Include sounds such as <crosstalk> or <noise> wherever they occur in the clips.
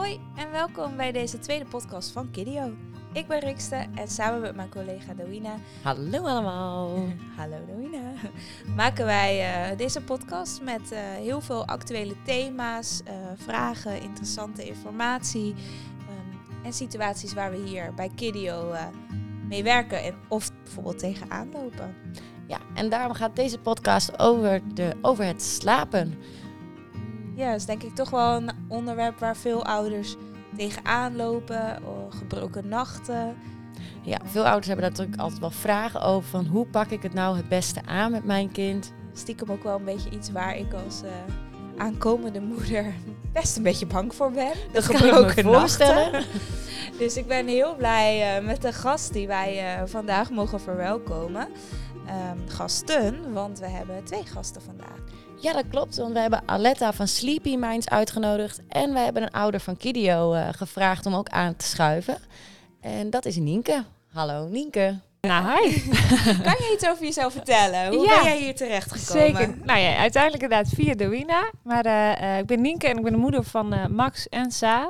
Hoi en welkom bij deze tweede podcast van Kidio. Ik ben Rikste en samen met mijn collega Doina, Hallo allemaal. <laughs> hallo Doina, maken wij eh, deze podcast met eh, heel veel actuele thema's, eh, vragen, interessante informatie ehm, en situaties waar we hier bij Kidio mee werken en of bijvoorbeeld tegenaan lopen. Ja, en daarom gaat deze podcast over, de, over het slapen. Ja, dat is denk ik toch wel een onderwerp waar veel ouders tegenaan lopen, oh, gebroken nachten. Ja, veel ouders hebben daar natuurlijk altijd wel vragen over van hoe pak ik het nou het beste aan met mijn kind. stiekem ook wel een beetje iets waar ik als eh, aankomende moeder <laughs> best een beetje bang voor ben. De Dat kan gebroken voorstellen. nachten. <laughs> Dus ik ben heel blij eh, met de gast die wij eh, vandaag mogen verwelkomen. Ehm, gasten, want we hebben twee gasten vandaag. Ja, dat klopt, want we hebben Aletta van Sleepy Minds uitgenodigd en we hebben een ouder van Kidio eh, gevraagd om ook aan te schuiven. En dat is Nienke. Hallo Nienke. Nou, hi. <laughs> Kan je iets over jezelf vertellen? Hoe Ja. ben jij hier terecht gekomen? Zeker. Nou ja, uiteindelijk inderdaad via Dewina. Maar eh, eh, ik ben Nienke en ik ben de moeder van Max en Saar.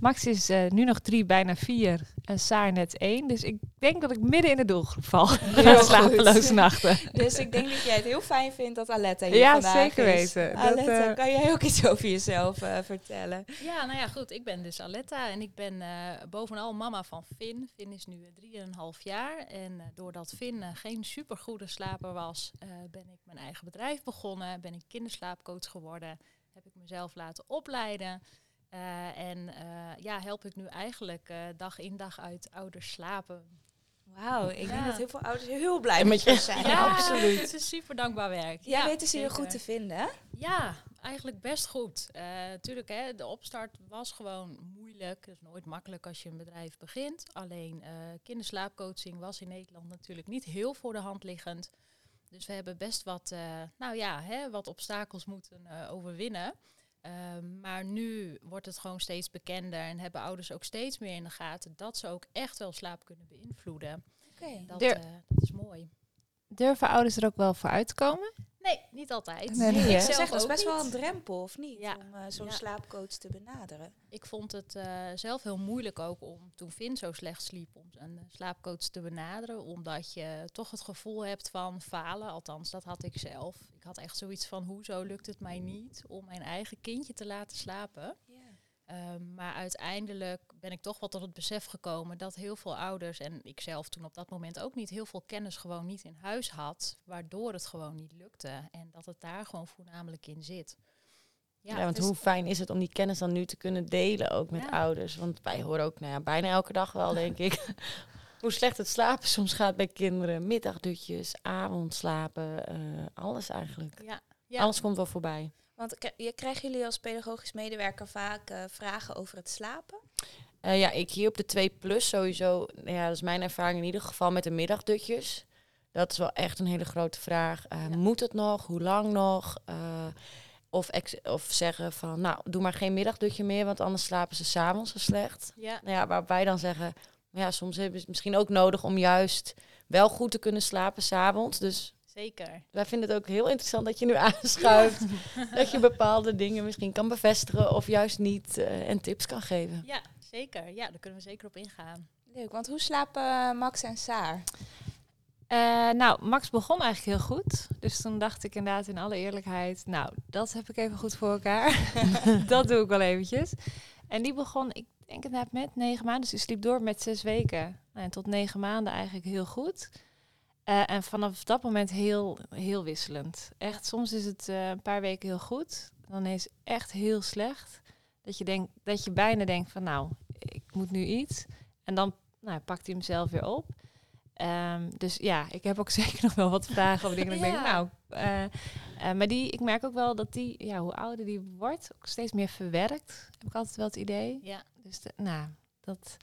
Max is eh, nu nog drie, bijna vier. En Saar net één. Dus ik denk dat ik midden in de doelgroep val. Heel <laughs> Slapeloze goed. nachten. Dus ik denk dat jij het heel fijn vindt dat Aletta hier Ja, vandaag zeker is. weten. Dat, Aletta, eh, kan jij ook iets over jezelf eh, vertellen? Ja, nou ja, goed. Ik ben dus Aletta en ik ben eh, bovenal mama van Finn. Finn is nu 3,5 jaar. En eh, doordat Finn geen supergoede slaper was, eh, ben ik mijn eigen bedrijf begonnen. Ben ik kinderslaapcoach geworden. Heb ik mezelf laten opleiden. Eh, en eh, ja, help ik nu eigenlijk eh, dag in dag uit ouders slapen. Wauw, ik denk Ja. dat heel veel ouders heel blij met je <laughs> zijn. Ja, absoluut. Het is super dankbaar werk. Jij ja, weten ze je goed te vinden? Ja, eigenlijk best goed. Eh tuurlijk, hè, de opstart was gewoon moeilijk. Het is nooit makkelijk als je een bedrijf begint. Alleen kinderslaapcoaching was in Nederland natuurlijk niet heel voor de hand liggend. Dus we hebben best wat, nou ja, hè, wat obstakels moeten overwinnen. Ehm, maar nu wordt het gewoon steeds bekender en hebben ouders ook steeds meer in de gaten dat ze ook echt wel slaap kunnen beïnvloeden. Oké. Dat, eh, dat is mooi. Durven ouders er ook wel voor uit te komen? Nee, niet altijd. Nee, nee, Ik hè? Ik zelf zeg, dat is best wel een drempel, of niet? Ja. Om eh, zo'n Ja. slaapcoach te benaderen. Ik vond het eh, zelf heel moeilijk ook om toen Finn zo slecht sliep om een eh, slaapcoach te benaderen. Omdat je toch het gevoel hebt van falen. Althans, dat had ik zelf. Ik had echt zoiets van hoezo lukt het mij niet om mijn eigen kindje te laten slapen. Ehm, maar uiteindelijk ben ik toch wel tot het besef gekomen dat heel veel ouders, en ik zelf toen op dat moment ook niet, heel veel kennis gewoon niet in huis had, waardoor het gewoon niet lukte. En dat het daar gewoon voornamelijk in zit. Ja, want dus- hoe fijn is het om die kennis dan nu te kunnen delen, ook met Ja. ouders. Want wij horen ook nou ja, bijna elke dag wel, denk ik, <laughs> hoe slecht het slapen soms gaat bij kinderen. Middagdutjes, avondslapen, eh, alles eigenlijk. ja, ja. Alles komt wel voorbij. Want je, krijgen jullie als pedagogisch medewerker vaak eh, vragen over het slapen? Eh, ja, ik hier op de 2 plus sowieso, nou ja, dat is mijn ervaring in ieder geval met de middagdutjes. Dat is wel echt een hele grote vraag. Eh, Ja. Moet het nog? Hoe lang nog? Of, of zeggen van, nou, doe maar geen middagdutje meer, want anders slapen ze s'avonds zo slecht. ja. Nou ja, waar wij dan zeggen, ja, soms hebben ze het misschien ook nodig om juist wel goed te kunnen slapen s'avonds. Dus Zeker. wij vinden het ook heel interessant dat je nu <laughs> aanschuift. Dat je bepaalde dingen misschien kan bevestigen of juist niet eh, en tips kan geven. Ja, zeker. Ja, daar kunnen we zeker op ingaan. Leuk, want hoe slapen Max en Saar? Eh, nou, Max begon eigenlijk heel goed. Dus toen dacht ik inderdaad in alle eerlijkheid, nou, dat heb ik even goed voor elkaar. <laughs> dat doe ik wel eventjes. En die begon, ik denk inderdaad met negen maanden. Dus die sliep door met zes weken. Nou, en tot negen maanden eigenlijk heel goed. Eh, en vanaf dat moment heel, heel wisselend. Echt, soms is het eh, een paar weken heel goed. Dan is het echt heel slecht. Dat je, denkt, dat je bijna denkt van, nou, ik moet nu iets. En dan nou, pakt hij hem zelf weer op. Ehm, dus ja, ik heb ook <laughs> zeker nog wel wat vragen over dingen. Ik denk, <laughs> nou, eh, maar die, ik merk ook wel dat die, ja, hoe ouder die wordt, ook steeds meer verwerkt. Heb ik altijd wel het idee. Ja, Dus de- nou, dat,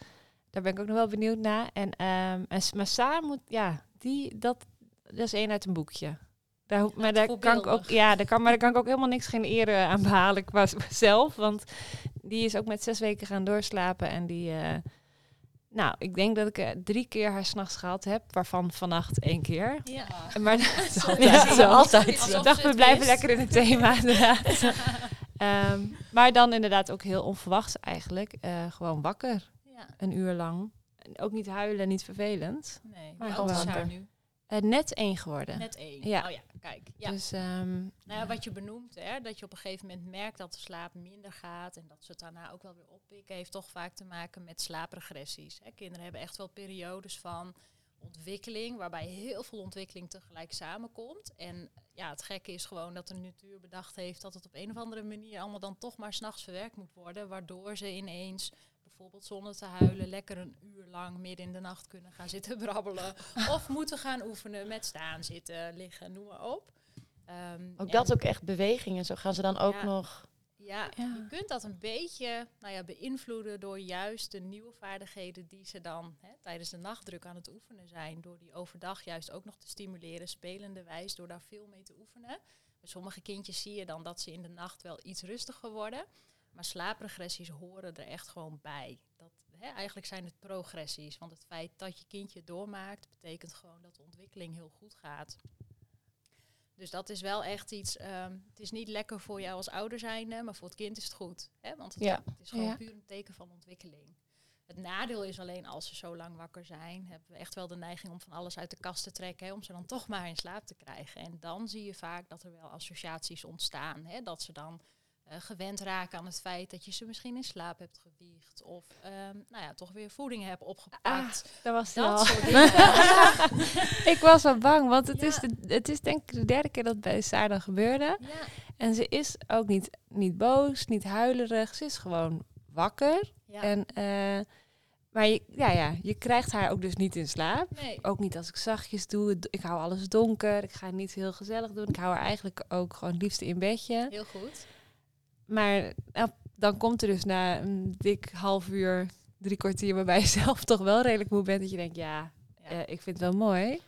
daar ben ik ook nog wel benieuwd naar. En, ehm en maar Saar moet, ja, die, dat, dat is één uit een boekje. Daar, maar daar kan ik ook, ja, daar kan, maar daar kan ik ook helemaal niks geen eer aan behalen qua <laughs> zelf. Want die is ook met zes weken gaan doorslapen. En die, eh, nou, ik denk dat ik eh, drie keer haar s'nachts gehad heb, waarvan vannacht één keer. ja. Maar <laughs> Zo. ja, zo. altijd. Ik dacht, we blijven lekker in het thema, <laughs> inderdaad. Ehm, maar dan inderdaad ook heel onverwachts eigenlijk. eh, gewoon wakker, Ja, een uur lang. Ook niet huilen, niet vervelend. nee. Maar Hoe gewoon oud is haar nu? Eh, net één geworden. Net één. Ja. Oh ja, kijk. Ja. Dus ehm, Nou ja, wat je benoemt, hè, dat je op een gegeven moment merkt dat de slaap minder gaat en dat ze het daarna ook wel weer oppikken, heeft toch vaak te maken met slaapregressies. Hè. Kinderen hebben echt wel periodes van ontwikkeling, waarbij heel veel ontwikkeling tegelijk samenkomt. En ja, het gekke is gewoon dat de natuur bedacht heeft dat het op een of andere manier allemaal dan toch maar s'nachts verwerkt moet worden, waardoor ze ineens bijvoorbeeld zonder te huilen lekker een uur lang midden in de nacht kunnen gaan zitten <laughs> brabbelen. of moeten gaan oefenen met staan, zitten, liggen, noem maar op. Ehm, Ook dat ook echt beweging en zo gaan ze dan ook Ja. nog... ja, Ja. je kunt dat een beetje nou ja, beïnvloeden door juist de nieuwe vaardigheden die ze dan hè, tijdens de nachtdruk aan het oefenen zijn. Door die overdag juist ook nog te stimuleren, spelende wijs, door daar veel mee te oefenen. Bij sommige kindjes zie je dan dat ze in de nacht wel iets rustiger worden. Maar slaapregressies horen er echt gewoon bij. Dat, hè, eigenlijk zijn het progressies. Want het feit dat je kindje doormaakt, betekent gewoon dat de ontwikkeling heel goed gaat. Dus dat is wel echt iets. ehm, het is niet lekker voor jou als ouder zijnde, maar voor het kind is het goed. Hè? Want het, Ja. het is gewoon Ja. puur een teken van ontwikkeling. Het nadeel is alleen als ze zo lang wakker zijn, hebben we echt wel de neiging om van alles uit de kast te trekken, hè, om ze dan toch maar in slaap te krijgen. En dan zie je vaak dat er wel associaties ontstaan. Hè? Dat ze dan eh, gewend raken aan het feit dat je ze misschien in slaap hebt gewiegd. Of ehm, nou ja, toch weer voeding hebt opgepakt. dat was dat soort <laughs> <laughs> ik was wel bang, want het, Ja. is de, het is denk ik de derde keer dat het bij Saar dan gebeurde. ja, En ze is ook niet, niet boos, niet huilerig. Ze is gewoon wakker. ja. En, eh, maar je, ja, ja, je krijgt haar ook dus niet in slaap. nee. Ook niet als ik zachtjes doe. Ik hou alles donker. Ik ga niet heel gezellig doen. Ik hou haar eigenlijk ook gewoon het liefste in bedje. Heel goed. Maar nou, dan komt er dus na een dik half uur, drie kwartier, waarbij je <laughs> zelf toch wel redelijk moe bent. Dat je denkt, ja, Ja. eh, ik vind het wel mooi.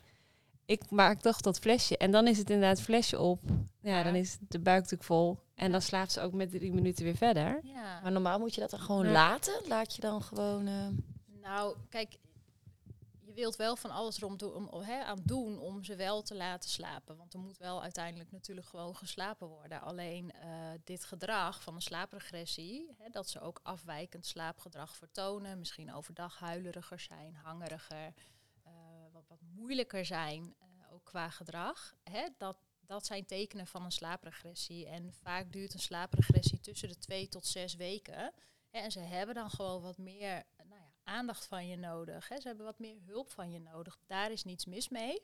Ik maak toch dat flesje. En dan is het inderdaad flesje op. Ja, Ja. dan is de buik natuurlijk vol. En dan slaapt ze ook met drie minuten weer verder. ja. Maar normaal moet je dat dan gewoon Ja. laten? Laat je dan gewoon... eh, Nou, kijk, wilt wel van alles erom doen, om, aan doen om ze wel te laten slapen. Want er moet wel uiteindelijk natuurlijk gewoon geslapen worden. Alleen eh, dit gedrag van een slaapregressie, dat ze ook afwijkend slaapgedrag vertonen, misschien overdag huileriger zijn, hangeriger, eh, wat, wat moeilijker zijn, eh, ook qua gedrag, dat, dat zijn tekenen van een slaapregressie. En vaak duurt een slaapregressie tussen de twee tot zes weken. En ze hebben dan gewoon wat meer aandacht van je nodig. Hè. Ze hebben wat meer hulp van je nodig. Daar is niets mis mee.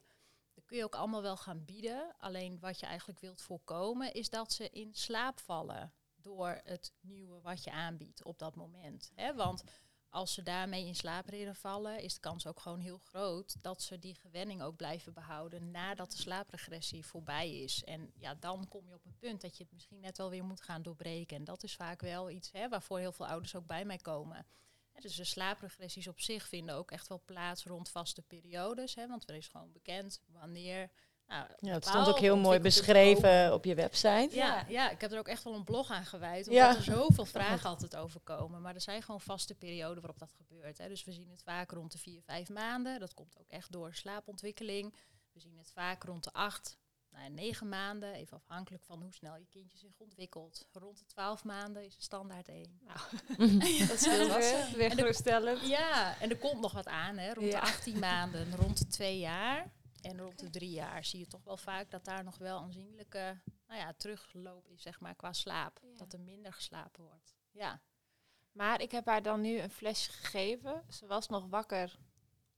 Dat kun je ook allemaal wel gaan bieden. Alleen wat je eigenlijk wilt voorkomen is dat ze in slaap vallen door het nieuwe wat je aanbiedt op dat moment. Hè. Want als ze daarmee in slaap vallen, is de kans ook gewoon heel groot dat ze die gewenning ook blijven behouden nadat de slaapregressie voorbij is. En ja, dan kom je op een punt dat je het misschien net wel weer moet gaan doorbreken. En dat is vaak wel iets hè, waarvoor heel veel ouders ook bij mij komen. Hè, dus de slaapregressies op zich vinden ook echt wel plaats rond vaste periodes. Hè, want er is gewoon bekend wanneer. Nou, ja, het stond ook heel mooi beschreven op je website. ja, ja, ik heb er ook echt wel een blog aan gewijd. Omdat Ja. er zoveel <laughs> vragen altijd over komen. Maar er zijn gewoon vaste perioden waarop dat gebeurt. Hè. Dus we zien het vaak rond de 4, 5 maanden. Dat komt ook echt door slaapontwikkeling. We zien het vaak rond de 8, nou, 9 maanden. Even afhankelijk van hoe snel je kindje zich ontwikkelt. Rond de 12 maanden is het standaard 1. <laughs> <laughs> Dat is heel weer, weer geruststellend. Ja, en er komt nog wat aan. Hè. Rond Ja. de 18 <laughs> maanden, rond de 2 jaar. En rond de drie jaar zie je toch wel vaak dat daar nog wel aanzienlijke nou ja, terugloop is, zeg maar, qua slaap. Ja. Dat er minder geslapen wordt. Ja. Maar ik heb haar dan nu een flesje gegeven. Ze was nog wakker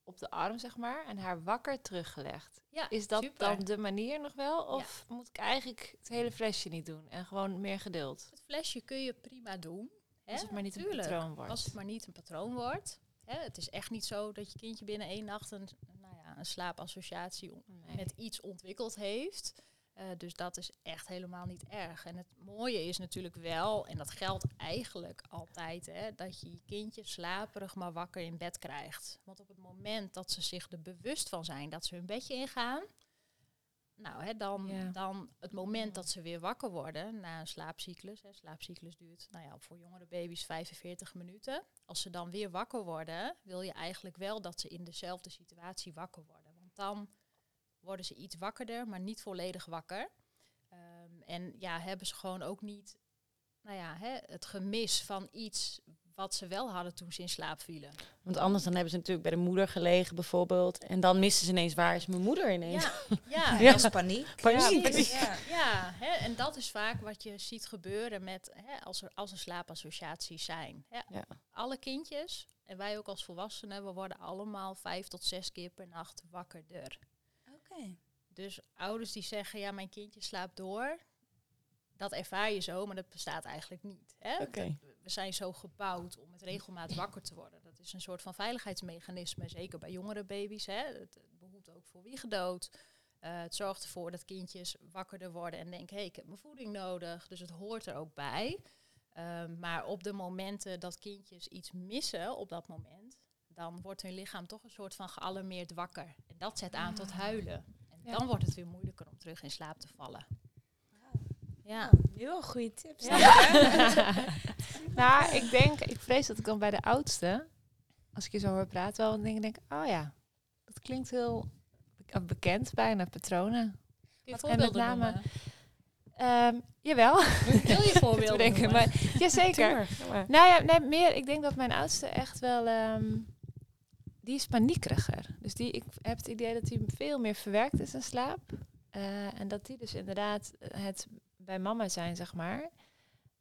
op de arm, zeg maar. En haar wakker teruggelegd. ja Is dat super. dan de manier nog wel? Of moet ik eigenlijk het hele flesje niet doen? En gewoon meer geduld? Het flesje kun je prima doen. Hè? Als het maar niet een patroon wordt. Als het maar niet een patroon wordt. Hè? Het is echt niet zo dat je kindje binnen één nacht een, nou ja, een slaapassociatie Nee. met iets ontwikkeld heeft. Eh, dus dat is echt helemaal niet erg. En het mooie is natuurlijk wel, en dat geldt eigenlijk altijd, hè, dat je je kindje slaperig maar wakker in bed krijgt. Want op het moment dat ze zich er bewust van zijn dat ze hun bedje ingaan, nou, hè, dan, Ja. dan het moment dat ze weer wakker worden na een slaapcyclus. Hè, slaapcyclus duurt nou ja, voor jongere baby's 45 minuten. Als ze dan weer wakker worden, wil je eigenlijk wel dat ze in dezelfde situatie wakker worden. Want dan worden ze iets wakkerder, maar niet volledig wakker. Ehm, en ja, hebben ze gewoon ook niet nou ja, hè, het gemis van iets wat ze wel hadden toen ze in slaap vielen. Want anders dan hebben ze natuurlijk bij de moeder gelegen bijvoorbeeld. En dan missen ze ineens, waar is mijn moeder ineens? Ja, ja, <laughs> Ja, paniek. <laughs> Paniek. Ja. Ja, hè, en dat is vaak wat je ziet gebeuren met hè, als, er, als er slaapassociaties zijn. Hè. Ja. Alle kindjes, en wij ook als volwassenen, we worden allemaal vijf tot zes keer per nacht wakkerder. Dus ouders die zeggen, ja, mijn kindje slaapt door, dat ervaar je zo, maar dat bestaat eigenlijk niet. Hè? We zijn zo gebouwd om met regelmaat wakker te worden. Dat is een soort van veiligheidsmechanisme, zeker bij jongere baby's. Hè? Het, behoedt ook voor wiegedood. Eh, het zorgt ervoor dat kindjes wakkerder worden en denken, hé, hey, ik heb mijn voeding nodig. Dus het hoort er ook bij. Ehm, maar op de momenten dat kindjes iets missen op dat moment, dan wordt hun lichaam toch een soort van gealarmeerd wakker. En dat zet aan tot huilen. En Ja. dan wordt het weer moeilijker om terug in slaap te vallen. Ja. Heel goede tips. <laughs> <laughs> nou, ik denk, ik vrees dat ik dan bij de oudste, als ik je zo hoor praten, wel denk, denk oh ja, dat klinkt heel be- bekend, bijna patronen. Wat- en met name-? Ehm, jawel, <laughs> Wil je voorbeelden? Maar, jazeker. Nou ja, nee, meer. Ik denk dat mijn oudste echt wel. ehm, die is paniekeriger. Dus die, ik heb het idee dat hij veel meer verwerkt is in slaap. Eh, en dat die dus inderdaad het bij mama zijn, zeg maar.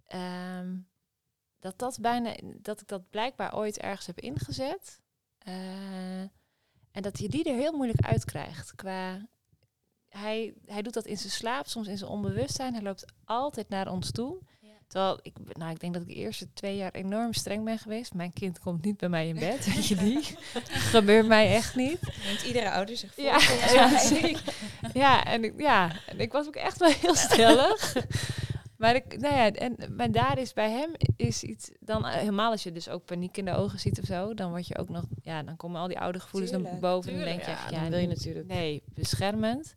ehm, dat dat bijna. Dat ik dat blijkbaar ooit ergens heb ingezet. Eh, en dat je die er heel moeilijk uitkrijgt. Qua. Hij, hij doet dat in zijn slaap, soms in zijn onbewustzijn. Hij loopt altijd naar ons toe. Terwijl ik, ben- nou, ik denk dat ik de eerste twee jaar enorm streng ben geweest. Mijn kind komt niet bij mij in bed, <laughs> weet je die? Gebeurt mij echt niet. <laughs> Neemt iedere ouder zich voor. Ja, <laughs> ja, en ik, ja, en ik was ook echt wel heel stellig. Maar, ik, nou ja, en, maar daar is bij hem is iets, dan eh, helemaal als je dus ook paniek in de ogen ziet of zo, dan word je ook nog, ja, dan komen al die oude gevoelens naar Tuurlijk, boven. en dan denk je, Ja, echt, dan wil je natuurlijk. Nee, beschermend.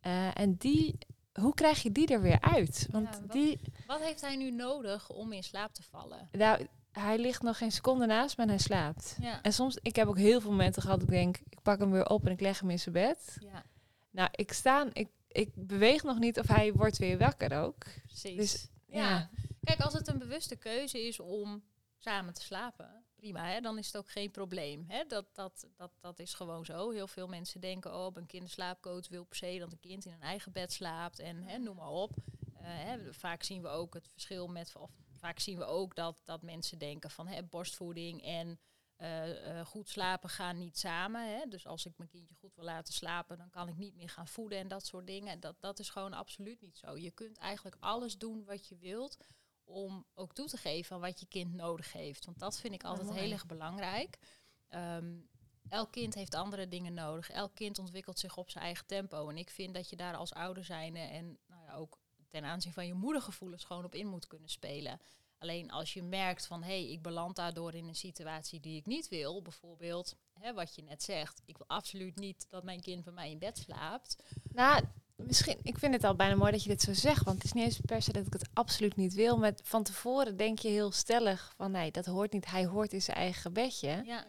Eh, en die, hoe krijg je die er weer uit? Want Ja, wat- die, Wat heeft hij nu nodig om in slaap te vallen? nou, hij ligt nog geen seconde naast me en hij slaapt. Ja. En soms, ik heb ook heel veel momenten gehad dat ik denk, ik pak hem weer op en ik leg hem in zijn bed. ja, Nou, ik sta, ik, ik beweeg nog niet of hij wordt weer wakker ook. precies. Dus ja. ja. Kijk, als het een bewuste keuze is om samen te slapen, prima, hè, dan is het ook geen probleem. Hè? Dat, dat, dat, dat is gewoon zo. Heel veel mensen denken, oh, een kinderslaapcoach wil per se dat een kind in een eigen bed slaapt en hè, noem maar op. Eh, hè, vaak zien we ook het verschil met, of vaak zien we ook dat, dat mensen denken van hè, borstvoeding en eh, eh, goed slapen gaan niet samen. Hè? Dus als ik mijn kindje goed wil laten slapen, dan kan ik niet meer gaan voeden en dat soort dingen. Dat, dat is gewoon absoluut niet zo. Je kunt eigenlijk alles doen wat je wilt om ook toe te geven aan wat je kind nodig heeft. Want dat vind ik altijd heel erg belangrijk. Ehm, elk kind heeft andere dingen nodig. Elk kind ontwikkelt zich op zijn eigen tempo. En ik vind dat je daar als ouder zijnde en nou ja, ook ten aanzien van je moedergevoelens gewoon op in moet kunnen spelen. Alleen als je merkt van hé, hey, ik beland daardoor in een situatie die ik niet wil, bijvoorbeeld hè, wat je net zegt, ik wil absoluut niet dat mijn kind bij mij in bed slaapt. Nou, misschien, ik vind het al bijna mooi dat je dit zo zegt, want het is niet eens per se dat ik het absoluut niet wil. Met van tevoren denk je heel stellig van nee, dat hoort niet. Hij hoort in zijn eigen bedje. Ja,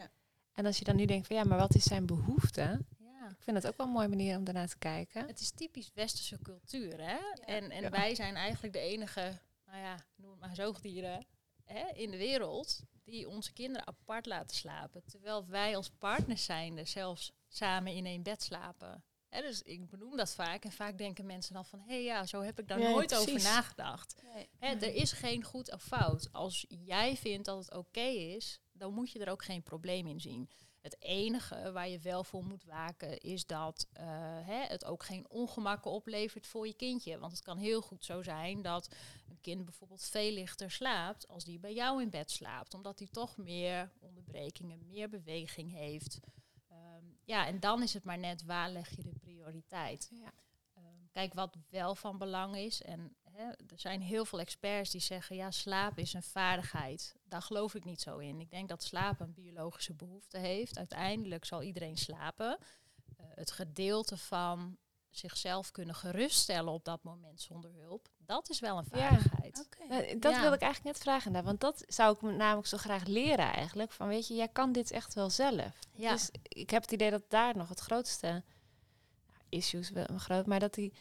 En als je dan nu denkt van ja, maar wat is zijn behoefte? ja. Ik vind dat ook wel een mooie manier om daarnaar te kijken. Het is typisch westerse cultuur, hè? en en Ja. wij zijn eigenlijk de enige, nou ja, noem het maar zoogdieren hè, in de wereld die onze kinderen apart laten slapen. Terwijl wij als partners zijnde zelfs samen in één bed slapen. Hè, dus ik benoem dat vaak en vaak denken mensen dan van, hé hey, ja, zo heb ik daar Ja, nooit over nagedacht. Hè, er is geen goed of fout. Als jij vindt dat het oké is, dan moet je er ook geen probleem in zien. Het enige waar je wel voor moet waken is dat eh, hè, het ook geen ongemakken oplevert voor je kindje. Want het kan heel goed zo zijn dat een kind bijvoorbeeld veel lichter slaapt als die bij jou in bed slaapt. Omdat hij toch meer onderbrekingen, meer beweging heeft. Ehm, ja, en dan is het maar net waar leg je de prioriteit. Ja. Ehm, kijk, wat wel van belang is, en hè, er zijn heel veel experts die zeggen, ja, slaap is een vaardigheid. Daar geloof ik niet zo in. Ik denk dat slaap een biologische behoefte heeft. Uiteindelijk zal iedereen slapen. Eh, het gedeelte van zichzelf kunnen geruststellen op dat moment zonder hulp, dat is wel een Ja. vaardigheid. Nou, dat Ja. wil ik eigenlijk net vragen. daar, Want dat zou ik me namelijk zo graag leren eigenlijk. Van weet je, jij kan dit echt wel zelf. Ja. Dus ik heb het idee dat daar nog het grootste nou, issues wel een groot, maar dat die,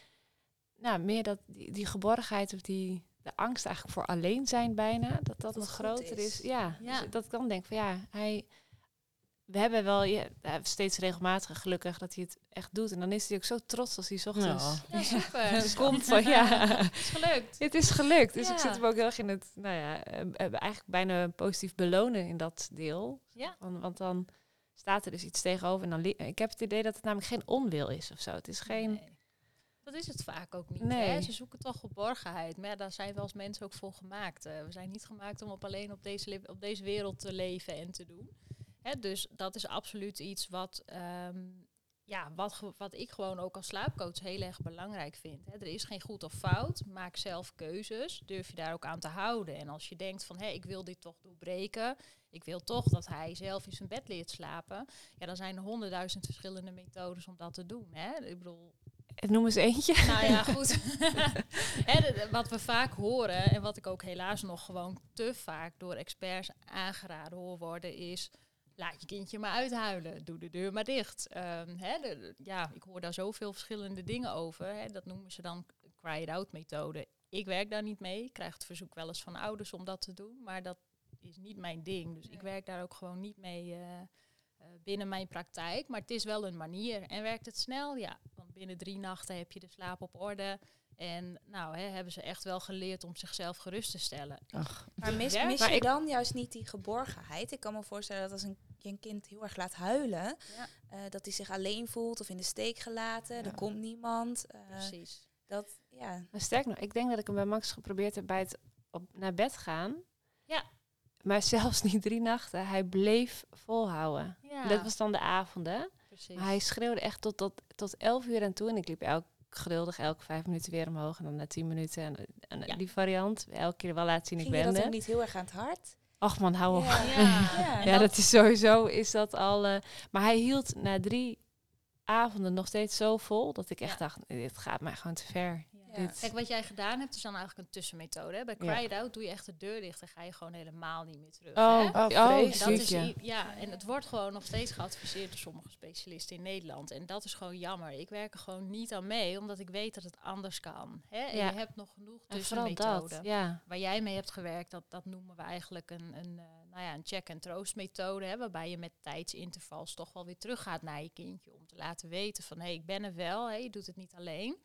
nou meer dat die, die geborgenheid of die de angst eigenlijk voor alleen zijn bijna, dat dat, Dat nog groter is. is. Ja, Ja. Dus dat ik dan denk van ja, hij... We hebben wel ja, heeft steeds regelmatig gelukkig dat hij het echt doet. En dan is hij ook zo trots als hij ochtends Ja. <laughs> Ja, komt van ja, <laughs> Het is gelukt. het is gelukt. Dus ik zit hem ook heel erg in het, nou ja, eh, eh, eigenlijk bijna positief belonen in dat deel. Ja. Want, want dan staat er dus iets tegenover. En dan li- ik heb het idee dat het namelijk geen onwil is of zo. Het is geen. Nee. Dat is het vaak ook niet. Nee. Hè? Ze zoeken toch geborgenheid. Maar ja, daar zijn we als mensen ook voor gemaakt. Eh, we zijn niet gemaakt om op alleen op deze, op deze wereld te leven en te doen. Hè? Dus dat is absoluut iets wat, ehm, ja, wat, wat ik gewoon ook als slaapcoach heel erg belangrijk vind. Hè? Er is geen goed of fout. Maak zelf keuzes. Durf je daar ook aan te houden. En als je denkt van, hé, ik wil dit toch doorbreken. Ik wil toch dat hij zelf in zijn bed leert slapen. Ja, dan zijn er honderdduizend verschillende methodes om dat te doen. Hè? Ik bedoel, Noem eens eentje. nou ja, goed. <laughs> Wat we vaak horen en wat ik ook helaas nog gewoon te vaak door experts aangeraden hoor worden is... Laat je kindje maar uithuilen. Doe de deur maar dicht. Ehm, hè, de- de- ja, ik hoor daar zoveel verschillende dingen over. Hè. Dat noemen ze dan cry it out methode. Ik werk daar niet mee. Ik krijg het verzoek wel eens van ouders om dat te doen. Maar dat is niet mijn ding. Dus ik werk daar ook gewoon niet mee eh, eh, binnen mijn praktijk. Maar het is wel een manier. En werkt het snel? Ja. Want binnen drie nachten heb je de slaap op orde. En nou, hè, hebben ze echt wel geleerd om zichzelf gerust te stellen. Ach, Maar mis, mis je dan juist niet die geborgenheid? Ik kan me voorstellen dat als een, je een kind heel erg laat huilen, Ja. eh, dat hij zich alleen voelt of in de steek gelaten, Ja. er komt niemand. eh, Precies. dat, ja. Maar sterk nog, ik denk dat ik hem bij Max geprobeerd heb bij het op, naar bed gaan. Ja. Maar zelfs niet drie nachten. Hij bleef volhouden. Ja, Dat was dan de avonden. precies. Maar hij schreeuwde echt tot, tot, tot elf uur aan toe. En ik liep elk, geduldig elke vijf minuten weer omhoog. En dan na tien minuten. En, en Ja. die variant. Elke keer wel laten zien ik Ging ben dat er. ook niet heel erg aan het hart? Och man, hou op. Ja. Ja. <laughs> Ja. Ja, dat is sowieso, is dat al... eh, maar hij hield na drie avonden nog steeds zo vol... dat ik echt Ja. dacht, dit gaat mij gewoon te ver. Ja. Kijk, wat jij gedaan hebt, is dan eigenlijk een tussenmethode. Hè? Bij. Cry It Out doe je echt de deur dicht en ga je gewoon helemaal niet meer terug. Oh, hè? oh, oh, vreselijk. Dat is ja, en het wordt gewoon nog steeds geadviseerd door sommige specialisten in Nederland. En dat is gewoon jammer. Ik werk er gewoon niet aan mee, omdat ik weet dat het anders kan. Hè? En Ja. je hebt nog genoeg En tussenmethoden. dat, ja. Waar jij mee hebt gewerkt, dat, dat noemen we eigenlijk een, een, eh, nou ja, een check-and-troost methode. Hè, waarbij je met tijdsintervals toch wel weer teruggaat naar je kindje. Om te laten weten van, hé, hey, ik ben er wel. Hè, je doet het niet alleen.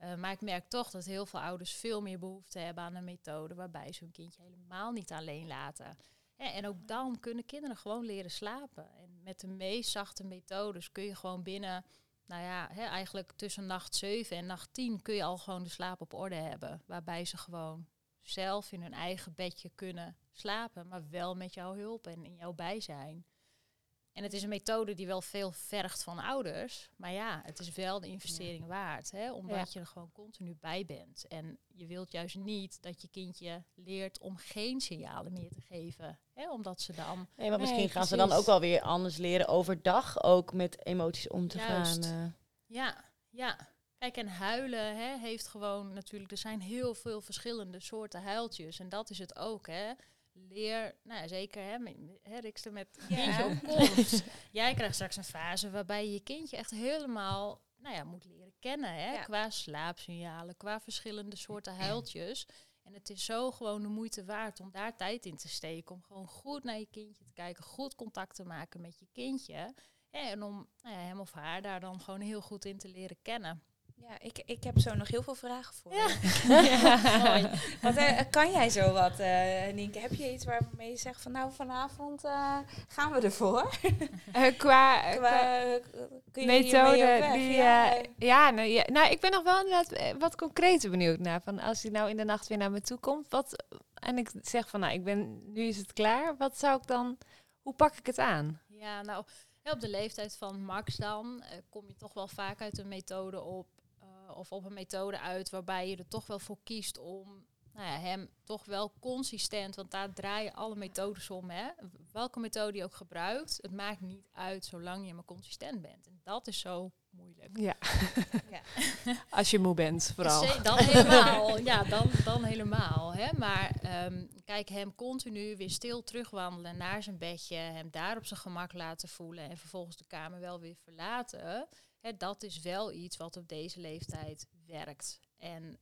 Eh, maar ik merk toch dat heel veel ouders veel meer behoefte hebben aan een methode waarbij ze hun kindje helemaal niet alleen laten. En ook dan kunnen kinderen gewoon leren slapen. En met de meest zachte methodes kun je gewoon binnen, nou ja, hè, eigenlijk tussen nacht 7 en nacht 10 kun je al gewoon de slaap op orde hebben. Waarbij ze gewoon zelf in hun eigen bedje kunnen slapen, maar wel met jouw hulp en in jouw bijzijn. En het is een methode die wel veel vergt van ouders. Maar ja, het is wel de investering waard. Hè? Omdat je er gewoon continu bij bent. En je wilt juist niet dat je kindje leert om geen signalen meer te geven. Hè? Omdat ze dan... Nee, maar misschien Nee, gaan ze dan ook wel weer anders leren overdag ook met emoties om te Juist. gaan. eh. Ja, ja. Kijk, en huilen hè, heeft gewoon natuurlijk... Er zijn heel veel verschillende soorten huiltjes. En dat is het ook, hè. Leer, nou ja, zeker hè, met, hè Rikster met kindje op komst. <laughs> Jij krijgt straks een fase waarbij je je kindje echt helemaal... Nou ja, moet leren kennen, hè. Ja. Qua slaapsignalen, qua verschillende soorten huiltjes. En het is zo gewoon de moeite waard om daar tijd in te steken. Om gewoon goed naar je kindje te kijken. Goed contact te maken met je kindje. En om nou ja, hem of haar daar dan gewoon heel goed in te leren kennen. Ja, ik, ik heb zo nog heel veel vragen voor Ja. je. <laughs> <laughs> Mooi. Want, eh, kan jij zo wat, eh Nienke? Heb je iets waarmee je zegt van nou vanavond eh, gaan we ervoor? <laughs> Eh, qua, qua methode, die, ja, eh, ja, nou, ja, nou, ik ben nog wel inderdaad wat concreter benieuwd naar. Van als hij nou in de nacht weer naar me toe komt, wat, en ik zeg van, nou, ik ben, nu is het klaar. Wat zou ik dan, hoe pak ik het aan? Ja, nou, op de leeftijd van Max dan eh, kom je toch wel vaak uit een methode op, of op een methode uit waarbij je er toch wel voor kiest om nou ja, hem toch wel consistent, want daar draaien alle methodes om. Hè? Welke methode je ook gebruikt, het maakt niet uit zolang je maar consistent bent. En dat is zo moeilijk. Ja. Ja. <laughs> Als je moe bent, vooral. Dan helemaal, <laughs> ja, dan, dan helemaal. Hè? Maar ehm, kijk, hem continu weer stil terugwandelen naar zijn bedje, hem daar op zijn gemak laten voelen en vervolgens de kamer wel weer verlaten. Hè, dat is wel iets wat op deze leeftijd werkt. En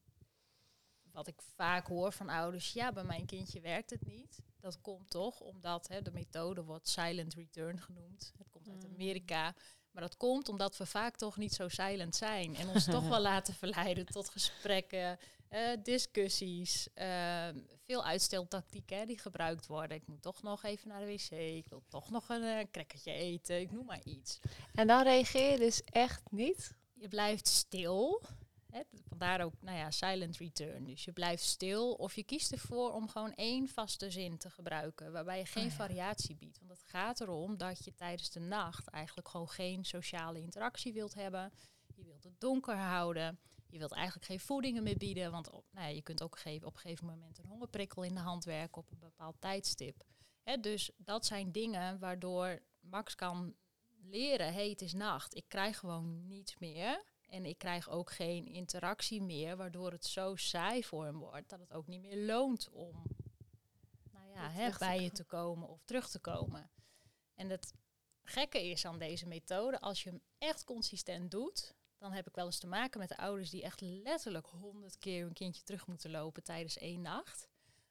wat ik vaak hoor van ouders, ja, bij mijn kindje werkt het niet. Dat komt toch omdat hè, de methode wordt silent return genoemd. Het komt uit Mm. Amerika. Maar dat komt omdat we vaak toch niet zo silent zijn. En ons toch <laughs> wel laten verleiden tot gesprekken, eh, discussies. eh, veel uitsteltactieken die gebruikt worden. Ik moet toch nog even naar de wc. Ik wil toch nog een crackertje eten. Ik noem maar iets. En dan reageer je dus echt niet? Je blijft stil. Hè, vandaar ook, nou ja, silent return. Dus je blijft stil of je kiest ervoor om gewoon één vaste zin te gebruiken, waarbij je geen Oh ja. variatie biedt. Want het gaat erom dat je tijdens de nacht eigenlijk gewoon geen sociale interactie wilt hebben. Je wilt het donker houden. Je wilt eigenlijk geen voedingen meer bieden, want op, nou ja, je kunt ook op een gegeven moment een hongerprikkel in de hand werken op een bepaald tijdstip. Hè, dus dat zijn dingen waardoor Max kan leren, hey, het is nacht, ik krijg gewoon niets meer. En ik krijg ook geen interactie meer, waardoor het zo saai voor hem wordt dat het ook niet meer loont om nou ja, hè, bij je te komen of terug te komen. En het gekke is aan deze methode, als je hem echt consistent doet, dan heb ik wel eens te maken met de ouders die echt letterlijk honderd keer hun kindje terug moeten lopen tijdens één nacht.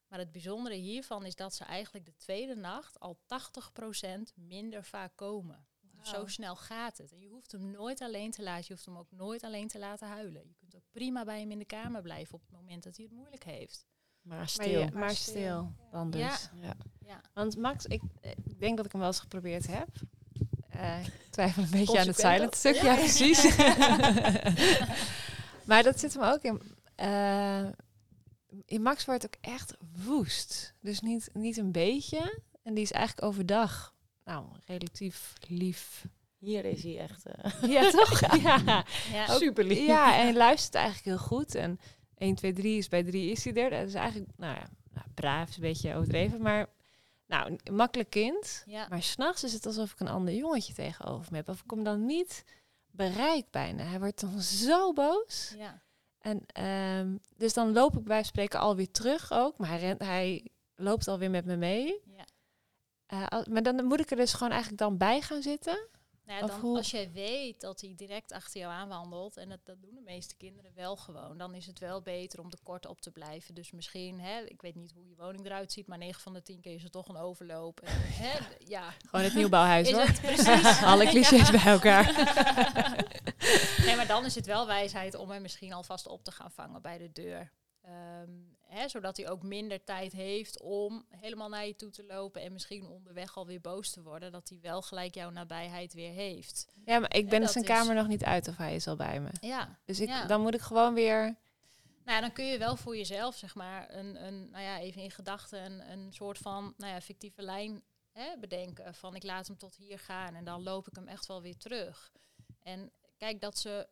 Maar het bijzondere hiervan is dat ze eigenlijk de tweede nacht al 80% minder vaak komen. Zo snel gaat het. En je hoeft hem nooit alleen te laten. Je hoeft hem ook nooit alleen te laten huilen. Je kunt ook prima bij hem in de kamer blijven op het moment dat hij het moeilijk heeft. Maar Maar, stil. je- maar Maar stil, dan dus. Ja. Ja. Ja. Want Max, ik, ik denk dat ik hem wel eens geprobeerd heb. Eh, ik twijfel een beetje aan het silent stuk. Ja, precies. <laughs> maar dat zit hem ook in. eh, in Max wordt ook echt woest. Dus niet, niet een beetje. En die is eigenlijk overdag, nou, relatief lief. Hier is hij echt eh, <laughs> Ja, toch? <laughs> Ja. Super lief. Ja, en hij luistert eigenlijk heel goed. En 1, 2, 3 is bij 3 is hij er. Dat is eigenlijk, nou ja, nou, braaf is een beetje overdreven. Maar, nou, een makkelijk kind. Ja. Maar s'nachts is het alsof ik een ander jongetje tegenover me heb. Of ik hem dan niet bereik bijna. Hij wordt dan zo boos. Ja. En ehm, dus dan loop ik bij spreken alweer terug ook. Maar hij, rent, hij loopt alweer met me mee. Ja. Eh, maar dan moet ik er dus gewoon eigenlijk dan bij gaan zitten. Nou ja, Of dan, hoe- als jij weet dat hij direct achter jou aanwandelt, en dat, dat doen de meeste kinderen wel gewoon, dan is het wel beter om er kort op te blijven. Dus misschien, hè, ik weet niet hoe je woning eruit ziet, maar 9 van de 10 keer is er toch een overloop. En, <laughs> hè, ja, Gewoon het nieuwbouwhuis <laughs> is hoor. het precies. <laughs> Alle clichés bij elkaar. nee, maar dan is het wel wijsheid om hem misschien alvast op te gaan vangen bij de deur. Ehm, hè, zodat hij ook minder tijd heeft om helemaal naar je toe te lopen en misschien onderweg alweer boos te worden. Dat hij wel gelijk jouw nabijheid weer heeft. Ja, maar ik ben dat zijn is- kamer nog niet uit of hij is al bij me. Ja, Dus ik, Ja. dan moet ik gewoon weer... Nou ja, dan kun je wel voor jezelf, zeg maar, een, een nou ja, even in gedachten een, een soort van nou ja, fictieve lijn hè, bedenken. Van ik laat hem tot hier gaan en dan loop ik hem echt wel weer terug. En kijk, dat ze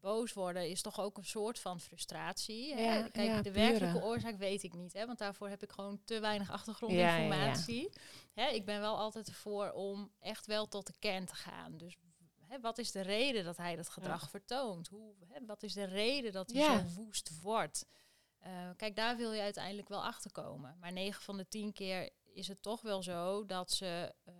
boos worden is toch ook een soort van frustratie. Hè? Ja, Kijk, ja, de pure. werkelijke oorzaak weet ik niet, hè, want daarvoor heb ik gewoon te weinig achtergrondinformatie. Hè, ik ben wel altijd ervoor om echt wel tot de kern te gaan. Dus hè, wat is de reden dat hij dat gedrag vertoont? Hoe, hè, wat is de reden dat hij zo woest wordt? Eh, kijk, daar wil je uiteindelijk wel achter komen. Maar 9 van de 10 keer is het toch wel zo dat ze ehm,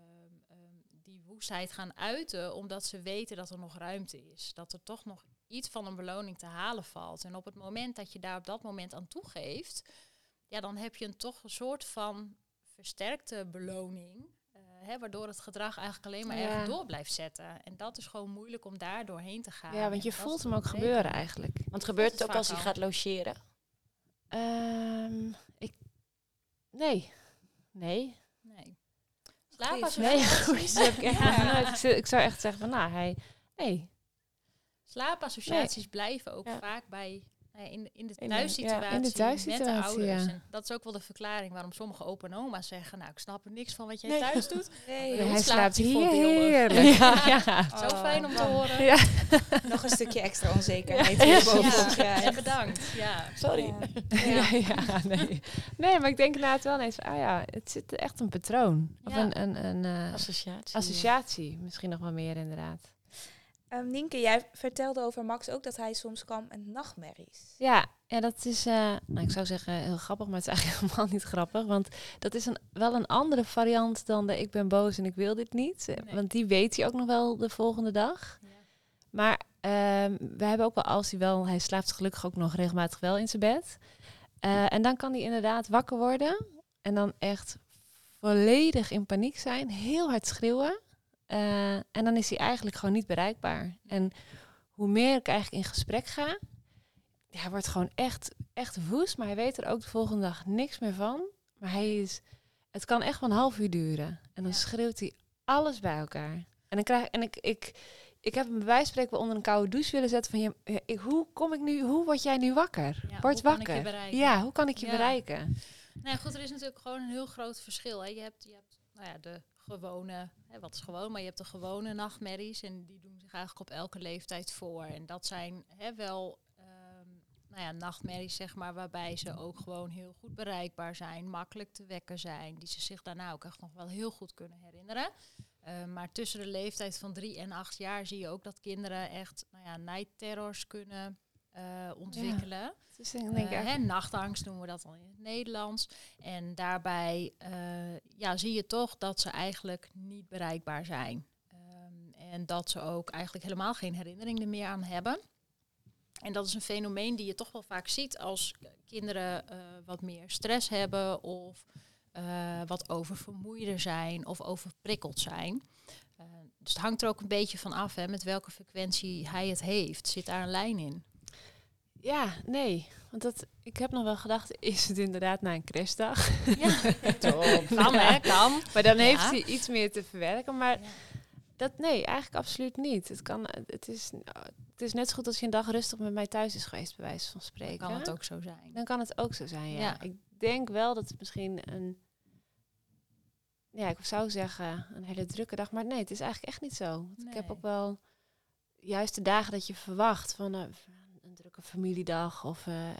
ehm, die woestheid gaan uiten, omdat ze weten dat er nog ruimte is. Dat er toch nog iets van een beloning te halen valt. En op het moment dat je daar op dat moment aan toegeeft, ja, dan heb je een toch een soort van versterkte beloning. eh, hè, waardoor het gedrag eigenlijk alleen maar Ja. ergens door blijft zetten. En dat is gewoon moeilijk om daar doorheen te gaan. Ja, want je voelt hem ook gebeuren eigenlijk. Want gebeurt het het ook als hij vaak gaat logeren? Ehm, ik... Nee. Nee. Nee. Nee, Slaapassociaties, goed. dat heb ik echt Ja. Ik zou echt zeggen van, nou, hij... Nee. Slaapassociaties blijven ook Ja. vaak bij nou in, de- in de In de- thuissituatie, ja, in de met de thuissituatie, ouders. ja. En dat is ook wel de verklaring waarom sommige opa en oma's zeggen... nou, ik snap er niks van wat jij Nee. thuis doet. <laughs> Nee, hij slaapt voorbeeldig. heerlijk. Ja, <laughs> ja. Zo Oh, fijn om te horen. Ja. <laughs> Nog een stukje extra onzekerheid. Ja. hier Ja. bedankt. Ja. Sorry. Ja. Ja, nee. nee, maar ik denk inderdaad wel ineens van, ah ja, het zit echt een patroon. Of Ja. een, een, een eh, Associatie. associatie, misschien nog wel meer inderdaad. Ehm, Nienke, jij vertelde over Max ook dat hij soms kwam met nachtmerries. Ja, ja dat is, eh, nou, ik zou zeggen heel grappig, maar het is eigenlijk <laughs> helemaal niet grappig. Want dat is een, wel een andere variant dan de ik ben boos en ik wil dit niet. Eh, Nee. Want die weet hij ook nog wel de volgende dag. Ja. Maar Ehm, we hebben ook wel, als hij wel, hij slaapt gelukkig ook nog regelmatig wel in zijn bed. Eh, en dan kan hij inderdaad wakker worden en dan echt volledig in paniek zijn, heel hard schreeuwen. Eh, en dan is hij eigenlijk gewoon niet bereikbaar. En hoe meer ik eigenlijk in gesprek ga, ja, hij wordt gewoon echt, echt woest, maar hij weet er ook de volgende dag niks meer van. Maar hij is, het kan echt wel een half uur duren. En dan Ja. schreeuwt hij alles bij elkaar. En dan krijg en ik, ik, ik heb hem bij wijze spreken wel onder een koude douche willen zetten van je, hoe kom ik nu, hoe word jij nu wakker? Ja, Word hoe kan ik je wakker. bereiken? ja, hoe kan ik je bereiken? Nou ja, goed, er is natuurlijk gewoon een heel groot verschil. Hè. Je hebt, je hebt nou ja, de gewone, hè, wat is gewoon, maar je hebt de gewone nachtmerries en die doen zich eigenlijk op elke leeftijd voor. En dat zijn hè, wel ehm, nou ja, nachtmerries, zeg maar, waarbij ze ook gewoon heel goed bereikbaar zijn, makkelijk te wekken zijn, die ze zich daarna ook echt nog wel heel goed kunnen herinneren. Eh, maar tussen de leeftijd van drie en acht jaar zie je ook dat kinderen echt nou ja, night-terrors kunnen eh, ontwikkelen. Dus denk ik Eh, hè, nachtangst noemen we dat dan in het Nederlands. En daarbij eh, ja, zie je toch dat ze eigenlijk niet bereikbaar zijn. Ehm, en dat ze ook eigenlijk helemaal geen herinnering er meer aan hebben. En dat is een fenomeen die je toch wel vaak ziet als kinderen wat meer stress hebben of wat oververmoeider zijn of overprikkeld zijn. Dus het hangt er ook een beetje van af hè, met welke frequentie hij het heeft. Zit daar een lijn in? Ja, nee. Want dat, ik heb nog wel gedacht, <laughs> is het inderdaad na een crashdag? Ja, <laughs> Top. kan hè, kan. Maar dan Ja. heeft hij iets meer te verwerken. Maar Ja. dat nee, eigenlijk absoluut niet. Het, kan, het, is, het is net zo goed als je een dag rustig met mij thuis is geweest, bij wijze van spreken. Kan het ook zo zijn. Dan kan het ook zo zijn, ja. Ja. Ik denk wel dat het misschien een... Ja, ik zou zeggen een hele drukke dag. Maar nee, het is eigenlijk echt niet zo. Want Ik heb Nee. ook wel juist de dagen dat je verwacht van eh, een familiedag of... eh, eh,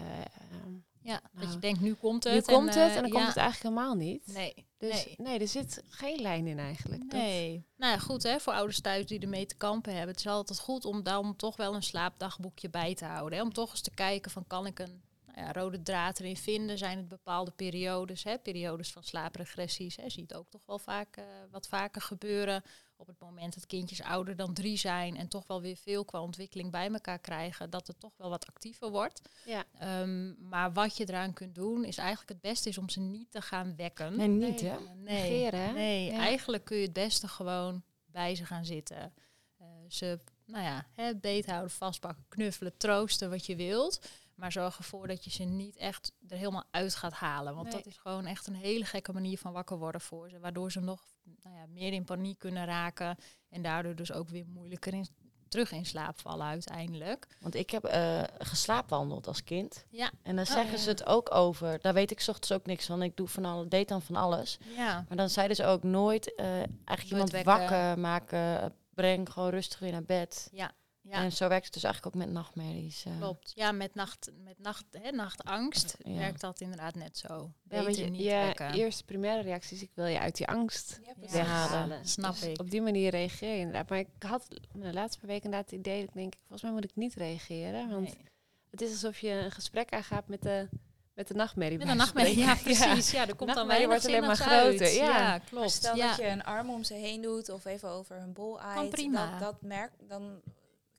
Ja, dat Nou, je denkt, nu komt het. nu komt het eh, en dan ja. komt het eigenlijk helemaal niet. Nee, Dus nee. nee. er zit geen lijn in eigenlijk. Dat- Nee. Nou ja, goed hè, voor ouders thuis die ermee te kampen hebben. Het is altijd goed om dan toch wel een slaapdagboekje bij te houden. Hè? Om toch eens te kijken van kan ik een nou ja, rode draad erin vinden? Zijn het bepaalde periodes, hè? periodes van slaapregressies? Hè? Je ziet ook toch wel vaak wat vaker gebeuren op het moment dat kindjes ouder dan drie zijn en toch wel weer veel qua ontwikkeling bij elkaar krijgen, dat het toch wel wat actiever wordt. Ja. Ehm, maar wat je eraan kunt doen, is eigenlijk het beste is om ze niet te gaan wekken. Nee, niet Nee. hè? Nee, Negeren, hè? nee Ja. eigenlijk kun je het beste gewoon bij ze gaan zitten. Eh, ze, nou ja, hè, beethouden, vastpakken, knuffelen, troosten wat je wilt. Maar zorg ervoor dat je ze niet echt er helemaal uit gaat halen. Want Nee. dat is gewoon echt een hele gekke manier van wakker worden voor ze. Waardoor ze nog nou ja, meer in paniek kunnen raken. En daardoor dus ook weer moeilijker in, terug in slaap vallen uiteindelijk. Want ik heb eh geslaapwandeld als kind. Ja. En dan Oh, zeggen ja. ze het ook over. Daar weet ik 's ochtends ook niks van. Ik doe van alles, deed dan van alles. Ja, Maar dan zeiden ze ook nooit eh, eigenlijk iemand wekken. wakker maken. Breng gewoon rustig weer naar bed. ja. En zo werkt het dus eigenlijk ook met nachtmerries. eh. Klopt. Ja, met, nacht, met nacht, hè, nachtangst Ja. werkt dat inderdaad net zo. Ja, Beter want je, niet je wekken. eerste primaire reactie is, ik wil je uit die angst Ja, weghalen. snap Dus ik. Op die manier reageer je inderdaad. Maar ik had de laatste paar weken inderdaad het idee dat ik denk, volgens mij moet ik niet reageren. Want Nee. het is alsof je een gesprek aangaat met de, met de nachtmerrie. Met van nachtmerrie, <laughs> ja precies. Ja, er komt dan Nachtmerrie weinig wordt alleen maar groter, ja. Ja, Maar klopt. stel ja. dat je een arm om ze heen doet of even over hun bol aait. prima. Dat, dat merk, dan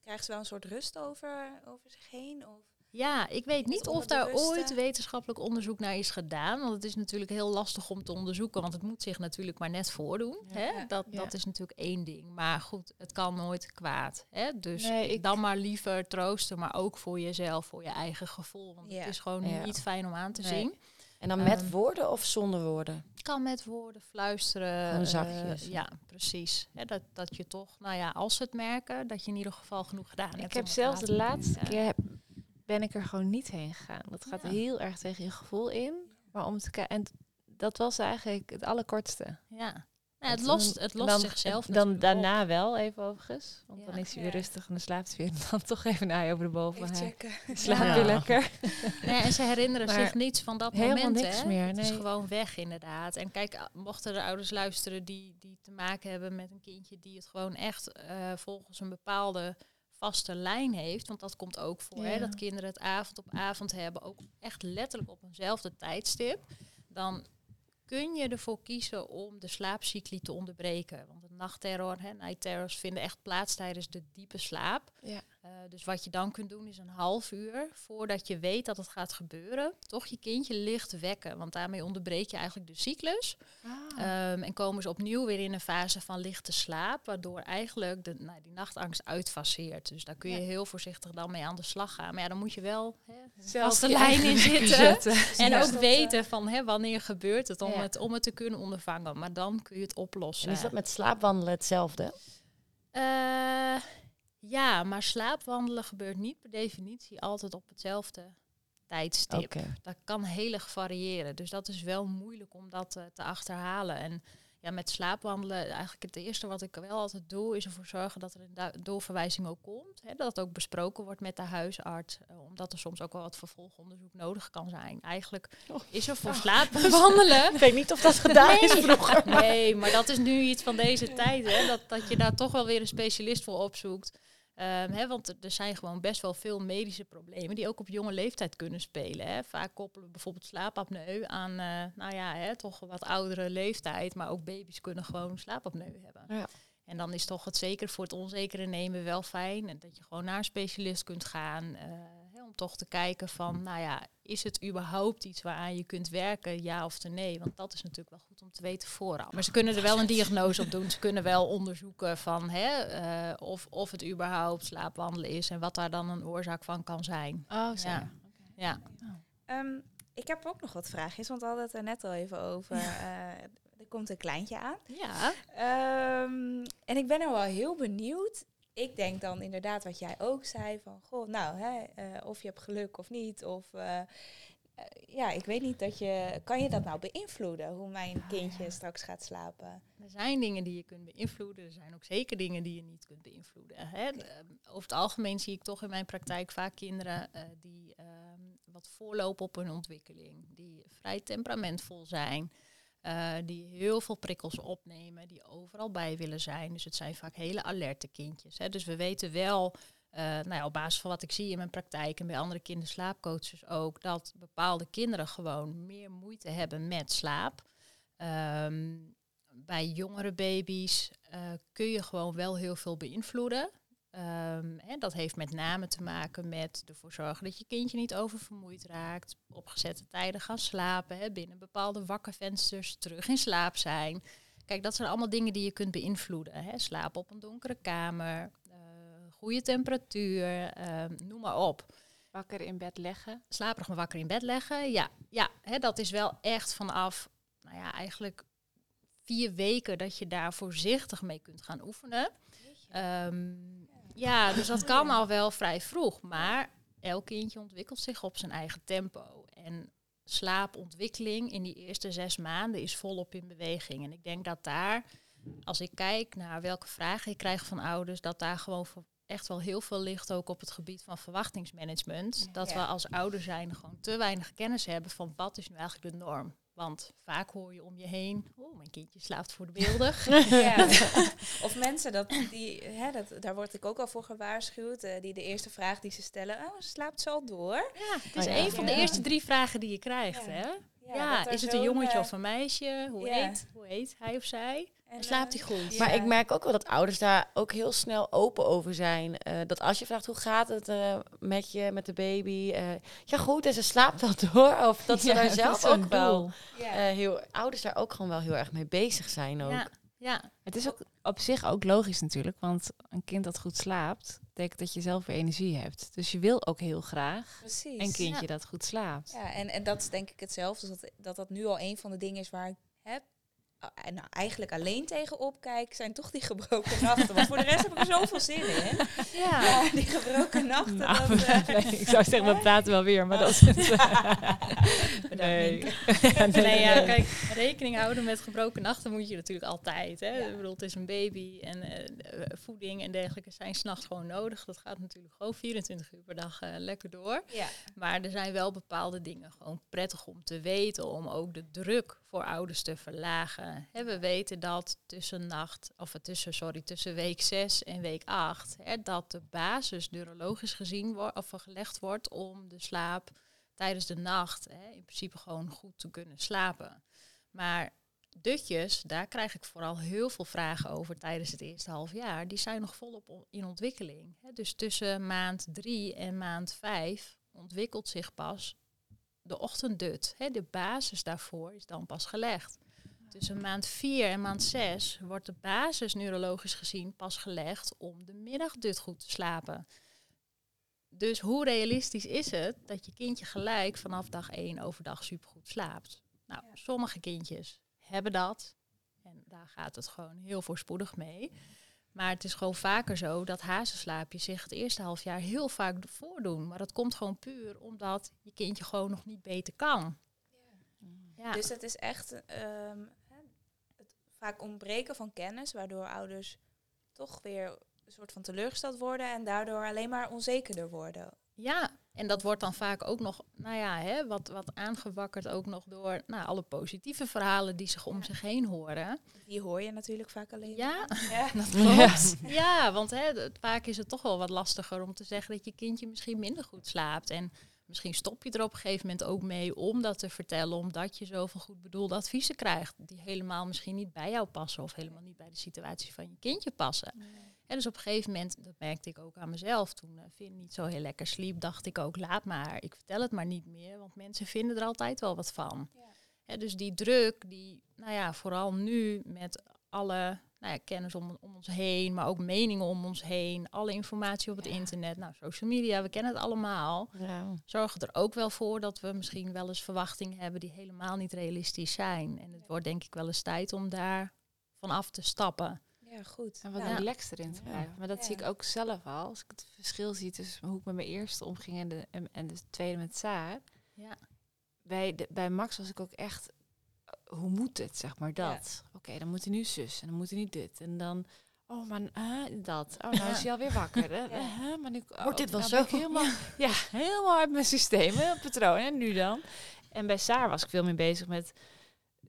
krijgt ze wel een soort rust over, over zich heen. Of, Ja, ik weet niet of daar ooit wetenschappelijk onderzoek naar is gedaan. Want het is natuurlijk heel lastig om te onderzoeken. Want het moet zich natuurlijk maar net voordoen. Ja. Hè? Dat, Ja. dat is natuurlijk één ding. Maar goed, het kan nooit kwaad. Hè? Dus Nee, ik- dan maar liever troosten. Maar ook voor jezelf, voor je eigen gevoel. Want Ja. het is gewoon Ja. niet fijn om aan te Nee. zien. En dan met Ehm, woorden of zonder woorden? kan met woorden fluisteren. Gewoon eh, zachtjes. ja, precies. Hè, dat, dat je toch, nou ja, als ze het merken, dat je in ieder geval genoeg gedaan hebt. Ik heb zelfs de te laatste keer heb, ben ik er gewoon niet heen gegaan. Dat gaat Ja. heel erg tegen je gevoel in. Maar om te kijken. En dat was eigenlijk het allerkortste. Ja. Nou, het lost, het lost dan, zichzelf Dan op. daarna wel even overigens. Want dan is hij Ja. weer rustig en dan slaapt hij weer. <laughs> En dan toch even naar je over de boven. even Hij checken. slaapt Ja. weer lekker. Ja, en ze herinneren Maar zich niets van dat helemaal moment. niks hè. meer, Het is nee. gewoon weg inderdaad. En kijk, mochten er ouders luisteren die, die te maken hebben met een kindje die het gewoon echt eh, volgens een bepaalde vaste lijn heeft. Want dat komt ook voor, hè, dat kinderen het avond op avond hebben, ook echt letterlijk op eenzelfde tijdstip. Dan kun je ervoor kiezen om de slaapcycli te onderbreken. Want de nachtterror, hè, night terrors, vinden echt plaats tijdens de diepe slaap. Ja. Eh, dus wat je dan kunt doen is een half uur voordat je weet dat het gaat gebeuren, toch je kindje licht wekken. Want daarmee onderbreek je eigenlijk de cyclus. Ehm, en komen ze opnieuw weer in een fase van lichte slaap, waardoor eigenlijk de, nou, die nachtangst uitfaseert. Dus daar kun je heel voorzichtig dan mee aan de slag gaan. Maar ja, dan moet je wel hè, Zelf de lijn in zitten. zetten. En Ja. ook Dat, weten van hè, wanneer gebeurt het om, Ja. het om het te kunnen ondervangen. Maar dan kun je het oplossen. En is dat met slaapwandelen hetzelfde? Eh, ja, maar slaapwandelen gebeurt niet per definitie altijd op hetzelfde tijdstip. Dat kan heel erg variëren. Dus dat is wel moeilijk om dat eh, te achterhalen. En ja, met slaapwandelen, eigenlijk het eerste wat ik wel altijd doe, is ervoor zorgen dat er een doorverwijzing ook komt. Hè, dat het ook besproken wordt met de huisarts. eh, omdat er soms ook wel wat vervolgonderzoek nodig kan zijn. Eigenlijk is er voor slaapwandelen <laughs> Ik weet niet of dat gedaan is vroeger. Nee, maar dat is nu iets van deze tijd, hè? Dat, dat je daar toch wel weer een specialist voor opzoekt. Ehm, want er- zijn gewoon best wel veel medische problemen die ook op jonge leeftijd kunnen spelen. Vaak koppelen we bijvoorbeeld slaapapneu aan, eh, nou ja, toch wat oudere leeftijd. Maar ook baby's kunnen gewoon slaapapneu hebben. Ja. En dan is toch het zeker voor het onzekere nemen wel fijn. En dat je gewoon naar een specialist kunt gaan. eh, om toch te kijken van, nou ja, is het überhaupt iets waaraan je kunt werken, ja of nee? Want dat is natuurlijk wel goed om te weten vooraf. Maar ze kunnen er wel een diagnose op doen. Ze kunnen wel onderzoeken van hè, eh, of, of het überhaupt slaapwandelen is en wat daar dan een oorzaak van kan zijn. Oh, zo. Ja. Ja. Ehm, ik heb ook nog wat vraagjes, want we hadden het er net al even over. Eh, er komt een kleintje aan. Ja. Ehm, en ik ben er wel heel benieuwd. Ik denk dan inderdaad wat jij ook zei van, goh, nou, hè, eh, of je hebt geluk of niet. Of eh, eh, ja, ik weet niet dat je, kan je dat nou beïnvloeden hoe mijn kindje straks gaat slapen? Er zijn dingen die je kunt beïnvloeden. Er zijn ook zeker dingen die je niet kunt beïnvloeden. Hè. Over het algemeen zie ik toch in mijn praktijk vaak kinderen die ehm, wat voorlopen op hun ontwikkeling. Die vrij temperamentvol zijn. Eh, die heel veel prikkels opnemen. Die overal bij willen zijn. Dus het zijn vaak hele alerte kindjes. Hè. Dus we weten wel, eh, nou ja, op basis van wat ik zie in mijn praktijk en bij andere kinderslaapcoaches ook, dat bepaalde kinderen gewoon meer moeite hebben met slaap. Ehm, bij jongere baby's eh, kun je gewoon wel heel veel beïnvloeden. Ehm, en dat heeft met name te maken met ervoor zorgen dat je kindje niet oververmoeid raakt. Op gezette tijden gaan slapen, hè, binnen bepaalde wakkervensters terug in slaap zijn. Kijk, dat zijn allemaal dingen die je kunt beïnvloeden. Hè. Slapen op een donkere kamer, eh, goede temperatuur, ehm, noem maar op Wakker in bed leggen. slaperig maar wakker in bed leggen. Ja, ja hè, dat is wel echt vanaf, nou ja, eigenlijk vier weken dat je daar voorzichtig mee kunt gaan oefenen. Ehm, ja, dus dat kan al wel vrij vroeg. Maar elk kindje ontwikkelt zich op zijn eigen tempo. En slaapontwikkeling in die eerste zes maanden is volop in beweging. En ik denk dat daar, als ik kijk naar welke vragen ik krijg van ouders, dat daar gewoon echt wel heel veel ligt ook op het gebied van verwachtingsmanagement. Dat we als ouder zijn gewoon te weinig kennis hebben van wat is nu eigenlijk de norm. Want vaak hoor je om je heen, oh, mijn kindje slaapt voor de beeldig. <laughs> Ja. of mensen, dat, die, hè, dat, daar word ik ook al voor gewaarschuwd. eh, die de eerste vraag die ze stellen, oh, slaapt ze al door? Ja, het is Oh ja. een van de eerste drie vragen die je krijgt. Ja. Hè? Ja, is het een jongetje eh, of een meisje? Hoe, ja. heet, hoe heet hij of zij? En, slaapt eh, hij goed? Maar ik merk ook wel dat ouders daar ook heel snel open over zijn. Eh, dat als je vraagt hoe gaat het eh, met je, met de baby. eh, ja goed, en ze slaapt wel door. Of dat ze Ja, daar zelf ook wel, doel. Eh, heel, ouders daar ook gewoon wel heel erg mee bezig zijn ook. Ja, ja, Het is ook op zich ook logisch natuurlijk, want een kind dat goed slaapt, betekent dat je zelf weer energie hebt. Dus je wil ook heel graag Precies. een kindje dat goed slaapt. Ja, en, en dat is denk ik hetzelfde. Dat, dat dat nu al een van de dingen is waar ik heb. En nou, eigenlijk alleen tegenop kijk, zijn toch die gebroken nachten. Want voor de rest heb ik er zoveel zin in. ja. Ja, die gebroken nachten. Nou, dat, eh, <laughs> nee, ik zou zeggen, we praten wel weer, maar dat is het. <laughs> nee. Nee, ja, kijk, rekening houden met gebroken nachten moet je natuurlijk altijd. Hè? Ja. Ik bedoel, het is een baby en eh, eh, voeding en dergelijke zijn s'nachts gewoon nodig. Dat gaat natuurlijk gewoon 24 uur per dag eh, lekker door. ja. Maar er zijn wel bepaalde dingen gewoon prettig om te weten, om ook de druk voor ouders te verlagen. Hè, we weten dat tussen nacht, of eh, tussen, sorry, tussen week 6 en week 8, hè, dat de basis neurologisch gezien wordt of gelegd wordt om de slaap tijdens de nacht hè, in principe gewoon goed te kunnen slapen. Maar dutjes, daar krijg ik vooral heel veel vragen over tijdens het eerste half jaar. Die zijn nog volop in ontwikkeling. Dus tussen maand drie en maand vijf ontwikkelt zich pas de ochtenddut. De basis daarvoor is dan pas gelegd. Tussen maand 4 en maand 6 wordt de basis neurologisch gezien pas gelegd om de middagdut goed te slapen. Dus hoe realistisch is het dat je kindje gelijk vanaf dag 1 overdag supergoed slaapt? Nou, sommige kindjes hebben dat. En daar gaat het gewoon heel voorspoedig mee. Maar het is gewoon vaker zo dat hazenslaapjes zich het eerste half jaar heel vaak voordoen. Maar dat komt gewoon puur omdat je kindje gewoon nog niet beter kan. Ja. Dus het is echt ehm, vaak ontbreken van kennis, waardoor ouders toch weer een soort van teleurgesteld worden en daardoor alleen maar onzekerder worden. Ja, en dat wordt dan vaak ook nog, nou ja, hè, wat, wat aangewakkerd ook nog door nou, alle positieve verhalen die zich om zich heen horen. Die hoor je natuurlijk vaak alleen. Ja, Ja. <laughs> dat klopt. Ja, want hè, het- vaak is het toch wel wat lastiger om te zeggen dat je kindje misschien minder goed slaapt. En misschien stop je er op een gegeven moment ook mee om dat te vertellen, omdat je zoveel goed bedoelde adviezen krijgt die helemaal misschien niet bij jou passen of helemaal niet bij de situatie van je kindje passen. En dus op een gegeven moment, dat merkte ik ook aan mezelf, toen eh, Finn niet zo heel lekker sliep, dacht ik ook, laat maar, ik vertel het maar niet meer, want mensen vinden er altijd wel wat van. Ja. Dus die druk, die, nou ja, vooral nu met alle nou ja, kennis om, om ons heen, maar ook meningen om ons heen, alle informatie op het internet, nou, social media, we kennen het allemaal, Ja. zorgen er ook wel voor dat we misschien wel eens verwachtingen hebben die helemaal niet realistisch zijn. En het wordt denk ik wel eens tijd om daar van af te stappen. Ja, goed. En wat Ja. relaxed erin te Ja. blijven. Maar dat zie ik ook zelf al. Als ik het verschil zie tussen hoe ik met mijn eerste omging en de, en, de tweede met Saar. Ja. Bij, de, bij Max was ik ook echt, hoe moet het, zeg maar, dat. Oké, dan moet hij nu zus en dan moet hij niet dit. En dan, oh, maar eh, dat. Oh, nou is hij alweer wakker. <laughs> Ja. Eh, maar nu, oh, Wordt dit wel nou zo? helemaal, <laughs> ja. helemaal uit mijn systeem, patroon. En nu dan? En bij Saar was ik veel meer bezig met,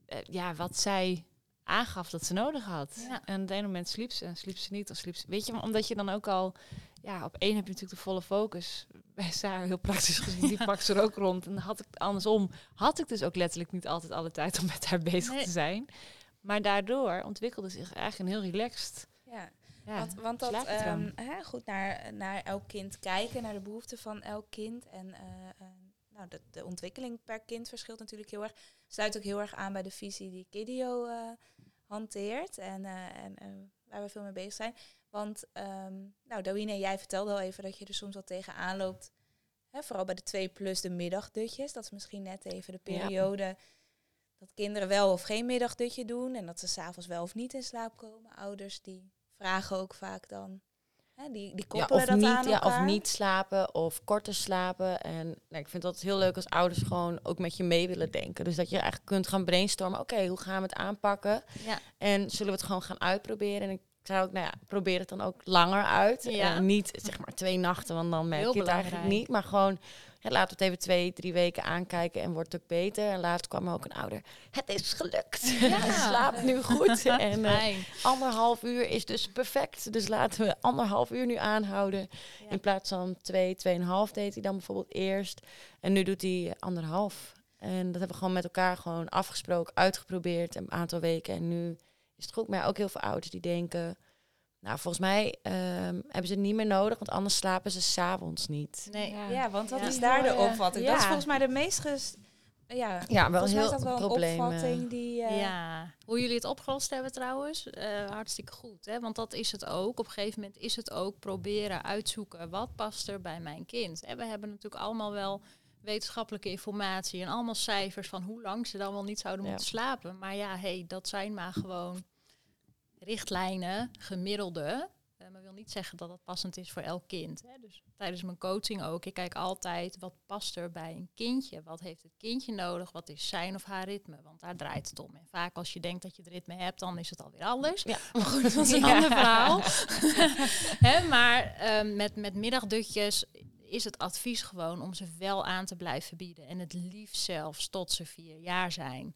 eh, ja, wat zij aangaf dat ze nodig had. Ja. En op het ene moment sliep ze en sliep ze niet. Of sliep ze, weet je, maar omdat je dan ook al... Ja, op één heb je natuurlijk de volle focus. Bij Saar, heel praktisch gezien, die pakt ze er ook rond. En had ik andersom, had ik dus ook letterlijk niet altijd alle tijd om met haar bezig Nee. te zijn. Maar daardoor ontwikkelde zich eigenlijk een heel relaxed... Ja. Ja, Want, want dat ehm, hè, goed naar, naar elk kind kijken, naar de behoeften van elk kind. En eh, eh, nou, de, de ontwikkeling per kind verschilt natuurlijk heel erg. Sluit ook heel erg aan bij de visie die Kidio eh, hanteert. En, eh, en eh, waar we veel mee bezig zijn. Want, ehm nou, Dawine, jij vertelde al even dat je er soms wel tegenaan loopt. Hè, vooral bij de 2 plus de middagdutjes. Dat is misschien net even de Ja. periode dat kinderen wel of geen middagdutje doen. En dat ze s'avonds wel of niet in slaap komen. Ouders die vragen ook vaak dan. Hè, die, die Ja, koppelen of, dat niet, aan ja, of niet slapen of korter slapen. En nou, ik vind dat heel leuk als ouders gewoon ook met je mee willen denken. Dus dat je eigenlijk kunt gaan brainstormen. Oké, hoe gaan we het aanpakken? Ja. En zullen we het gewoon gaan uitproberen? En ik zou ook, nou ja, probeer het dan ook langer uit. Ja. En niet zeg maar twee nachten, want dan merk Heel je het eigenlijk niet. Maar gewoon, ja, laten we het even twee, drie weken aankijken en wordt het ook beter. En laatst kwam er ook een ouder. Het is gelukt. Hij <laughs> slaapt nu goed. <laughs> en eh, anderhalf uur is dus perfect. Dus laten we anderhalf uur nu aanhouden. Ja. In plaats van twee, tweeënhalf deed hij dan bijvoorbeeld eerst. En nu doet hij anderhalf. En dat hebben we gewoon met elkaar gewoon afgesproken, uitgeprobeerd een aantal weken. En nu is het goed. Maar ja, ook heel veel ouders die denken... Nou, volgens mij ehm, hebben ze het niet meer nodig, want anders slapen ze s'avonds niet. Nee. Ja. Ja, want wat Ja. is daar de Ja. opvatting? Dat is volgens mij de meest ges... Ja, Ja, wel volgens mij heel is dat wel een probleem. eh. opvatting die... eh, Ja, hoe jullie het opgelost hebben trouwens, eh, hartstikke goed. Hè? Want dat is het ook. Op een gegeven moment is het ook proberen uitzoeken wat past er bij mijn kind. En we hebben natuurlijk allemaal wel wetenschappelijke informatie en allemaal cijfers van hoe lang ze dan wel niet zouden Ja. moeten slapen. Maar ja, hey, dat zijn maar gewoon richtlijnen, gemiddelde. Eh, maar wil niet zeggen dat dat passend is voor elk kind. Hè? Dus tijdens mijn coaching ook. Ik kijk altijd wat past er bij een kindje. Wat heeft het kindje nodig? Wat is zijn of haar ritme? Want daar draait het om. En vaak als je denkt dat je het ritme hebt, dan is het alweer anders. Ja. Maar goed, dat is een Ja. ander verhaal. <laughs> Hè, maar ehm, met, met middagdutjes is het advies gewoon om ze wel aan te blijven bieden. En het liefst zelfs tot ze vier jaar zijn.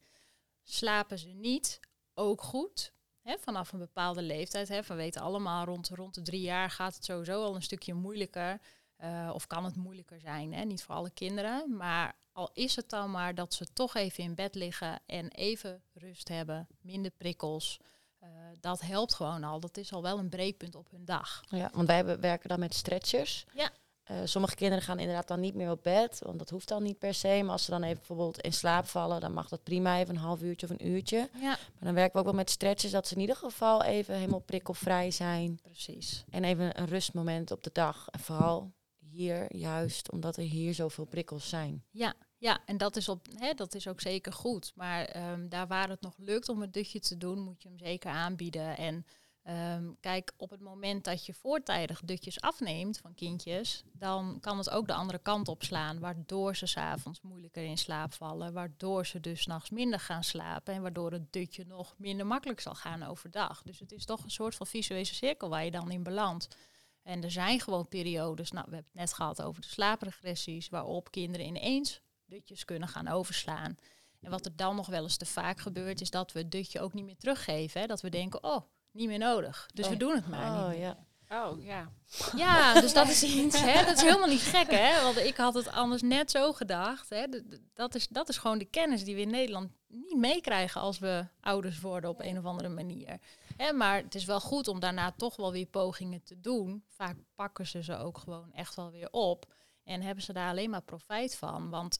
Slapen ze niet, ook goed. Hè, vanaf een bepaalde leeftijd. Hè, we weten allemaal, rond, rond de drie jaar gaat het sowieso al een stukje moeilijker. Eh, of kan het moeilijker zijn, hè? niet voor alle kinderen. Maar al is het dan maar dat ze toch even in bed liggen en even rust hebben, minder prikkels. eh, dat helpt gewoon al. Dat is al wel een breekpunt op hun dag. Ja, want wij werken dan met stretchers. Ja. Eh, sommige kinderen gaan inderdaad dan niet meer op bed, want dat hoeft dan niet per se. Maar als ze dan even bijvoorbeeld in slaap vallen, dan mag dat prima even een half uurtje of een uurtje. Ja, Maar dan werken we ook wel met stretchers, dat ze in ieder geval even helemaal prikkelvrij zijn. precies. En even een rustmoment op de dag. En vooral hier juist, omdat er hier zoveel prikkels zijn. Ja, ja, en dat is, op, hè, dat is ook zeker goed. Maar ehm, daar waar het nog lukt om een dutje te doen, moet je hem zeker aanbieden. En ehm, kijk, op het moment dat je voortijdig dutjes afneemt van kindjes, dan kan het ook de andere kant op slaan. Waardoor ze s'avonds moeilijker in slaap vallen. Waardoor ze dus s'nachts minder gaan slapen. En waardoor het dutje nog minder makkelijk zal gaan overdag. Dus het is toch een soort van visuele cirkel waar je dan in belandt. En er zijn gewoon periodes, nou, we hebben het net gehad over de slaapregressies, waarop kinderen ineens dutjes kunnen gaan overslaan. En wat er dan nog wel eens te vaak gebeurt, is dat we het dutje ook niet meer teruggeven. Hè? Dat we denken, oh, niet meer nodig. Dus we Oh. doen het maar niet Oh meer. ja. Oh, ja. Ja, dus dat is iets, hè? dat is helemaal niet gek, hè? Want ik had het anders net zo gedacht. Hè? Dat, is, dat is gewoon de kennis die we in Nederland niet meekrijgen als we ouders worden op een of andere manier. Hè? Maar het is wel goed om daarna toch wel weer pogingen te doen. Vaak pakken ze ze ook gewoon echt wel weer op en hebben ze daar alleen maar profijt van. Want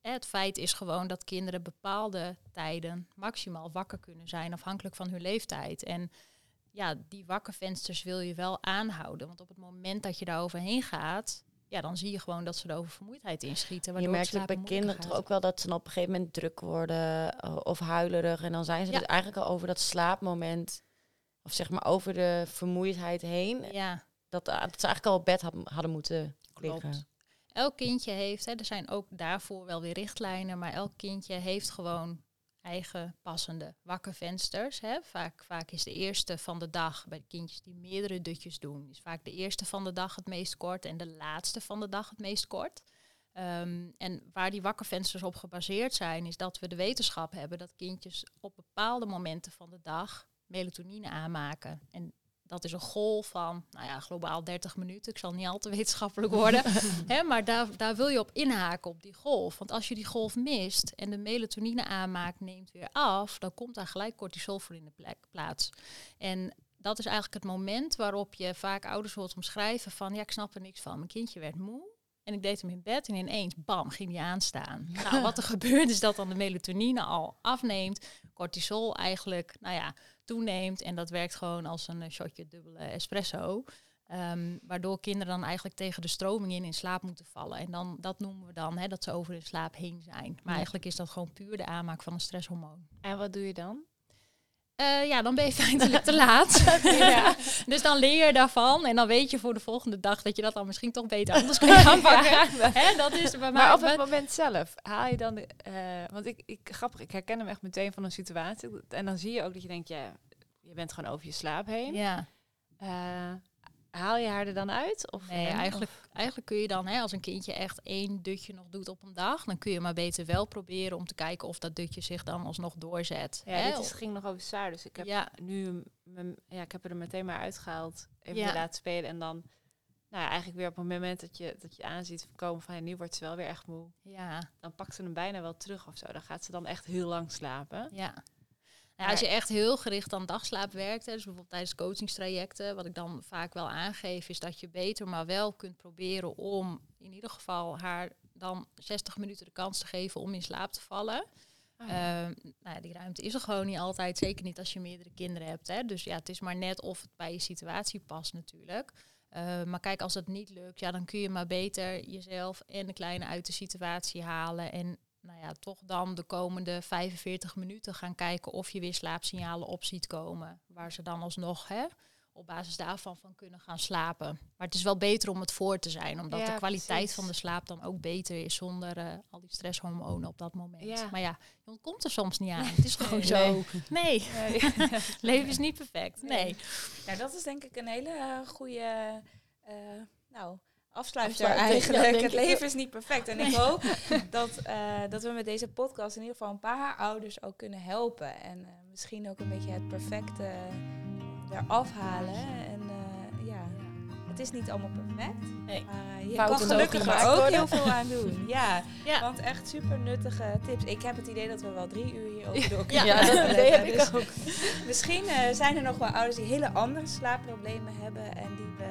het feit is gewoon dat kinderen bepaalde tijden maximaal wakker kunnen zijn, afhankelijk van hun leeftijd. En ja, die wakkervensters wil je wel aanhouden. Want op het moment dat je daar overheen gaat, ja, dan zie je gewoon dat ze er over vermoeidheid inschieten. Je merkt het bij kinderen toch ook wel dat ze dan op een gegeven moment druk worden eh, of huilerig. En dan zijn ze Ja. dus eigenlijk al over dat slaapmoment, of zeg maar over de vermoeidheid heen. Ja, Dat, eh, dat ze eigenlijk al op bed had- hadden moeten klopt. liggen. Elk kindje heeft, hè, er zijn ook daarvoor wel weer richtlijnen, maar elk kindje heeft gewoon eigen passende wakkervensters. Hè. Vaak, vaak is de eerste van de dag, bij de kindjes die meerdere dutjes doen, is vaak de eerste van de dag het meest kort en de laatste van de dag het meest kort. Ehm, en waar die wakkervensters op gebaseerd zijn, is dat we de wetenschap hebben dat kindjes op bepaalde momenten van de dag melatonine aanmaken. En dat is een golf van, nou ja, globaal 30 minuten. Ik zal niet al te wetenschappelijk worden. <laughs> Hè, maar daar, daar wil je op inhaken, op die golf. Want als je die golf mist en de melatonine aanmaak neemt weer af, dan komt daar gelijk cortisol voor in de plek, plaats. En dat is eigenlijk het moment waarop je vaak ouders hoort omschrijven van, ja, ik snap er niks van. Mijn kindje werd moe. En ik deed hem in bed en ineens, bam, ging die aanstaan. <laughs> Nou, wat er gebeurt is dat dan de melatonine al afneemt. Cortisol eigenlijk, nou ja, toeneemt. En dat werkt gewoon als een eh, shotje dubbele espresso. Ehm, waardoor kinderen dan eigenlijk tegen de stroming in in slaap moeten vallen. En dan, dat noemen we dan hè, dat ze over hun slaap heen zijn. Maar Ja. eigenlijk is dat gewoon puur de aanmaak van een stresshormoon. En wat doe je dan? Eh, ja, dan ben je <laughs> feitelijk te laat. ja. <laughs> Dus dan leer je daarvan. En dan weet je voor de volgende dag dat je dat dan misschien toch beter anders <laughs> kunt aanpakken. Hè, dat is bij mij. Maar op het moment zelf, haal je dan de... eh, want ik, ik, grappig, ik herken hem echt meteen van een situatie. En dan zie je ook dat je denkt, ja, je bent gewoon over je slaap heen. ja. Eh, haal je haar er dan uit? Of, Nee, en- eigenlijk, eigenlijk kun je dan, hè, als een kindje echt één dutje nog doet op een dag, dan kun je maar beter wel proberen om te kijken of dat dutje zich dan alsnog doorzet. Ja, hè. dit is, ging nog over zwaar. Dus ik heb Ja. nu mijn, ja, ik heb er meteen maar uitgehaald. Even Ja. laten spelen. En dan nou ja, eigenlijk weer op het moment dat je, dat je aanziet komen van ja, nu wordt ze wel weer echt moe. ja, Dan pakt ze hem bijna wel terug of zo. Dan gaat ze dan echt heel lang slapen. ja. Nou, als je echt heel gericht aan dagslaap werkt, hè, dus bijvoorbeeld tijdens coachingstrajecten, wat ik dan vaak wel aangeef, is dat je beter maar wel kunt proberen om in ieder geval haar dan 60 minuten de kans te geven om in slaap te vallen. Oh ja. Ehm, nou ja, die ruimte is er gewoon niet altijd, zeker niet als je meerdere kinderen hebt. Hè. Dus ja, het is maar net of het bij je situatie past natuurlijk. Eh, maar kijk, als dat niet lukt, ja, dan kun je maar beter jezelf en de kleine uit de situatie halen. En nou ja, toch dan de komende 45 minuten gaan kijken of je weer slaapsignalen op ziet komen. Waar ze dan alsnog hè, op basis daarvan van kunnen gaan slapen. Maar het is wel beter om het voor te zijn, omdat Ja, de kwaliteit precies. van de slaap dan ook beter is zonder eh, al die stresshormonen op dat moment. Ja. Maar ja, je ontkomt er soms niet aan. <laughs> Het is gewoon Nee. zo. Nee, Nee. <laughs> leven is niet perfect. Nee. Nou, dat is denk ik een hele eh, goede eh, nou, afsluiter eigenlijk. ja, het leven is niet perfect. En ik hoop <laughs> dat, eh, dat we met deze podcast in ieder geval een paar ouders ook kunnen helpen. En eh, misschien ook een beetje het perfecte eraf halen. En eh, ja, het is niet allemaal perfect. Nee. Maar eh, je Fouten kan gelukkig er ook heel veel aan doen. <laughs> Ja, Ja. want echt super nuttige tips. Ik heb het idee dat we wel drie uur hierover door Ja, kunnen dat praten. idee heb ik Dus ook. Misschien eh, zijn er nog wel ouders die hele andere slaapproblemen hebben en die we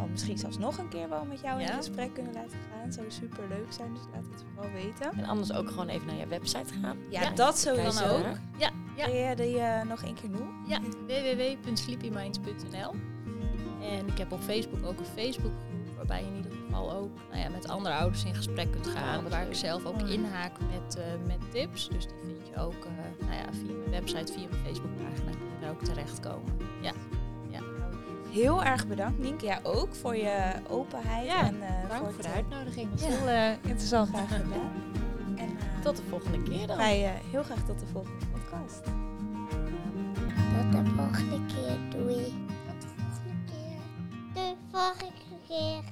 nou, misschien zelfs nog een keer wel met jou in Ja. gesprek kunnen laten gaan. Zou super leuk zijn, dus laat het vooral weten. En anders ook gewoon even naar je website gaan. Ja, Ja, dat sowieso. Ook. hè? Ja, ja. Wil je die eh, nog één keer noemen? Ja, www.sleepyminds.nl. En ik heb op Facebook ook een Facebookgroep waarbij je in ieder geval ook nou ja, met andere ouders in gesprek kunt gaan. wat waar ik zelf ook Oh. inhaak met, eh, met tips. Dus die vind je ook eh, nou ja, via mijn website, via mijn Facebookpagina kun je daar ook terechtkomen. Ja. Heel erg bedankt, Nienke. Ja, ook voor je openheid. Ja, en, eh, Dank het, voor de eh, uitnodiging. Dat was Ja. heel eh, interessant. Graag gedaan. En Tot de volgende keer dan. wij eh, heel graag tot de volgende podcast. Tot de volgende keer. Doei. Tot de volgende keer. De volgende keer.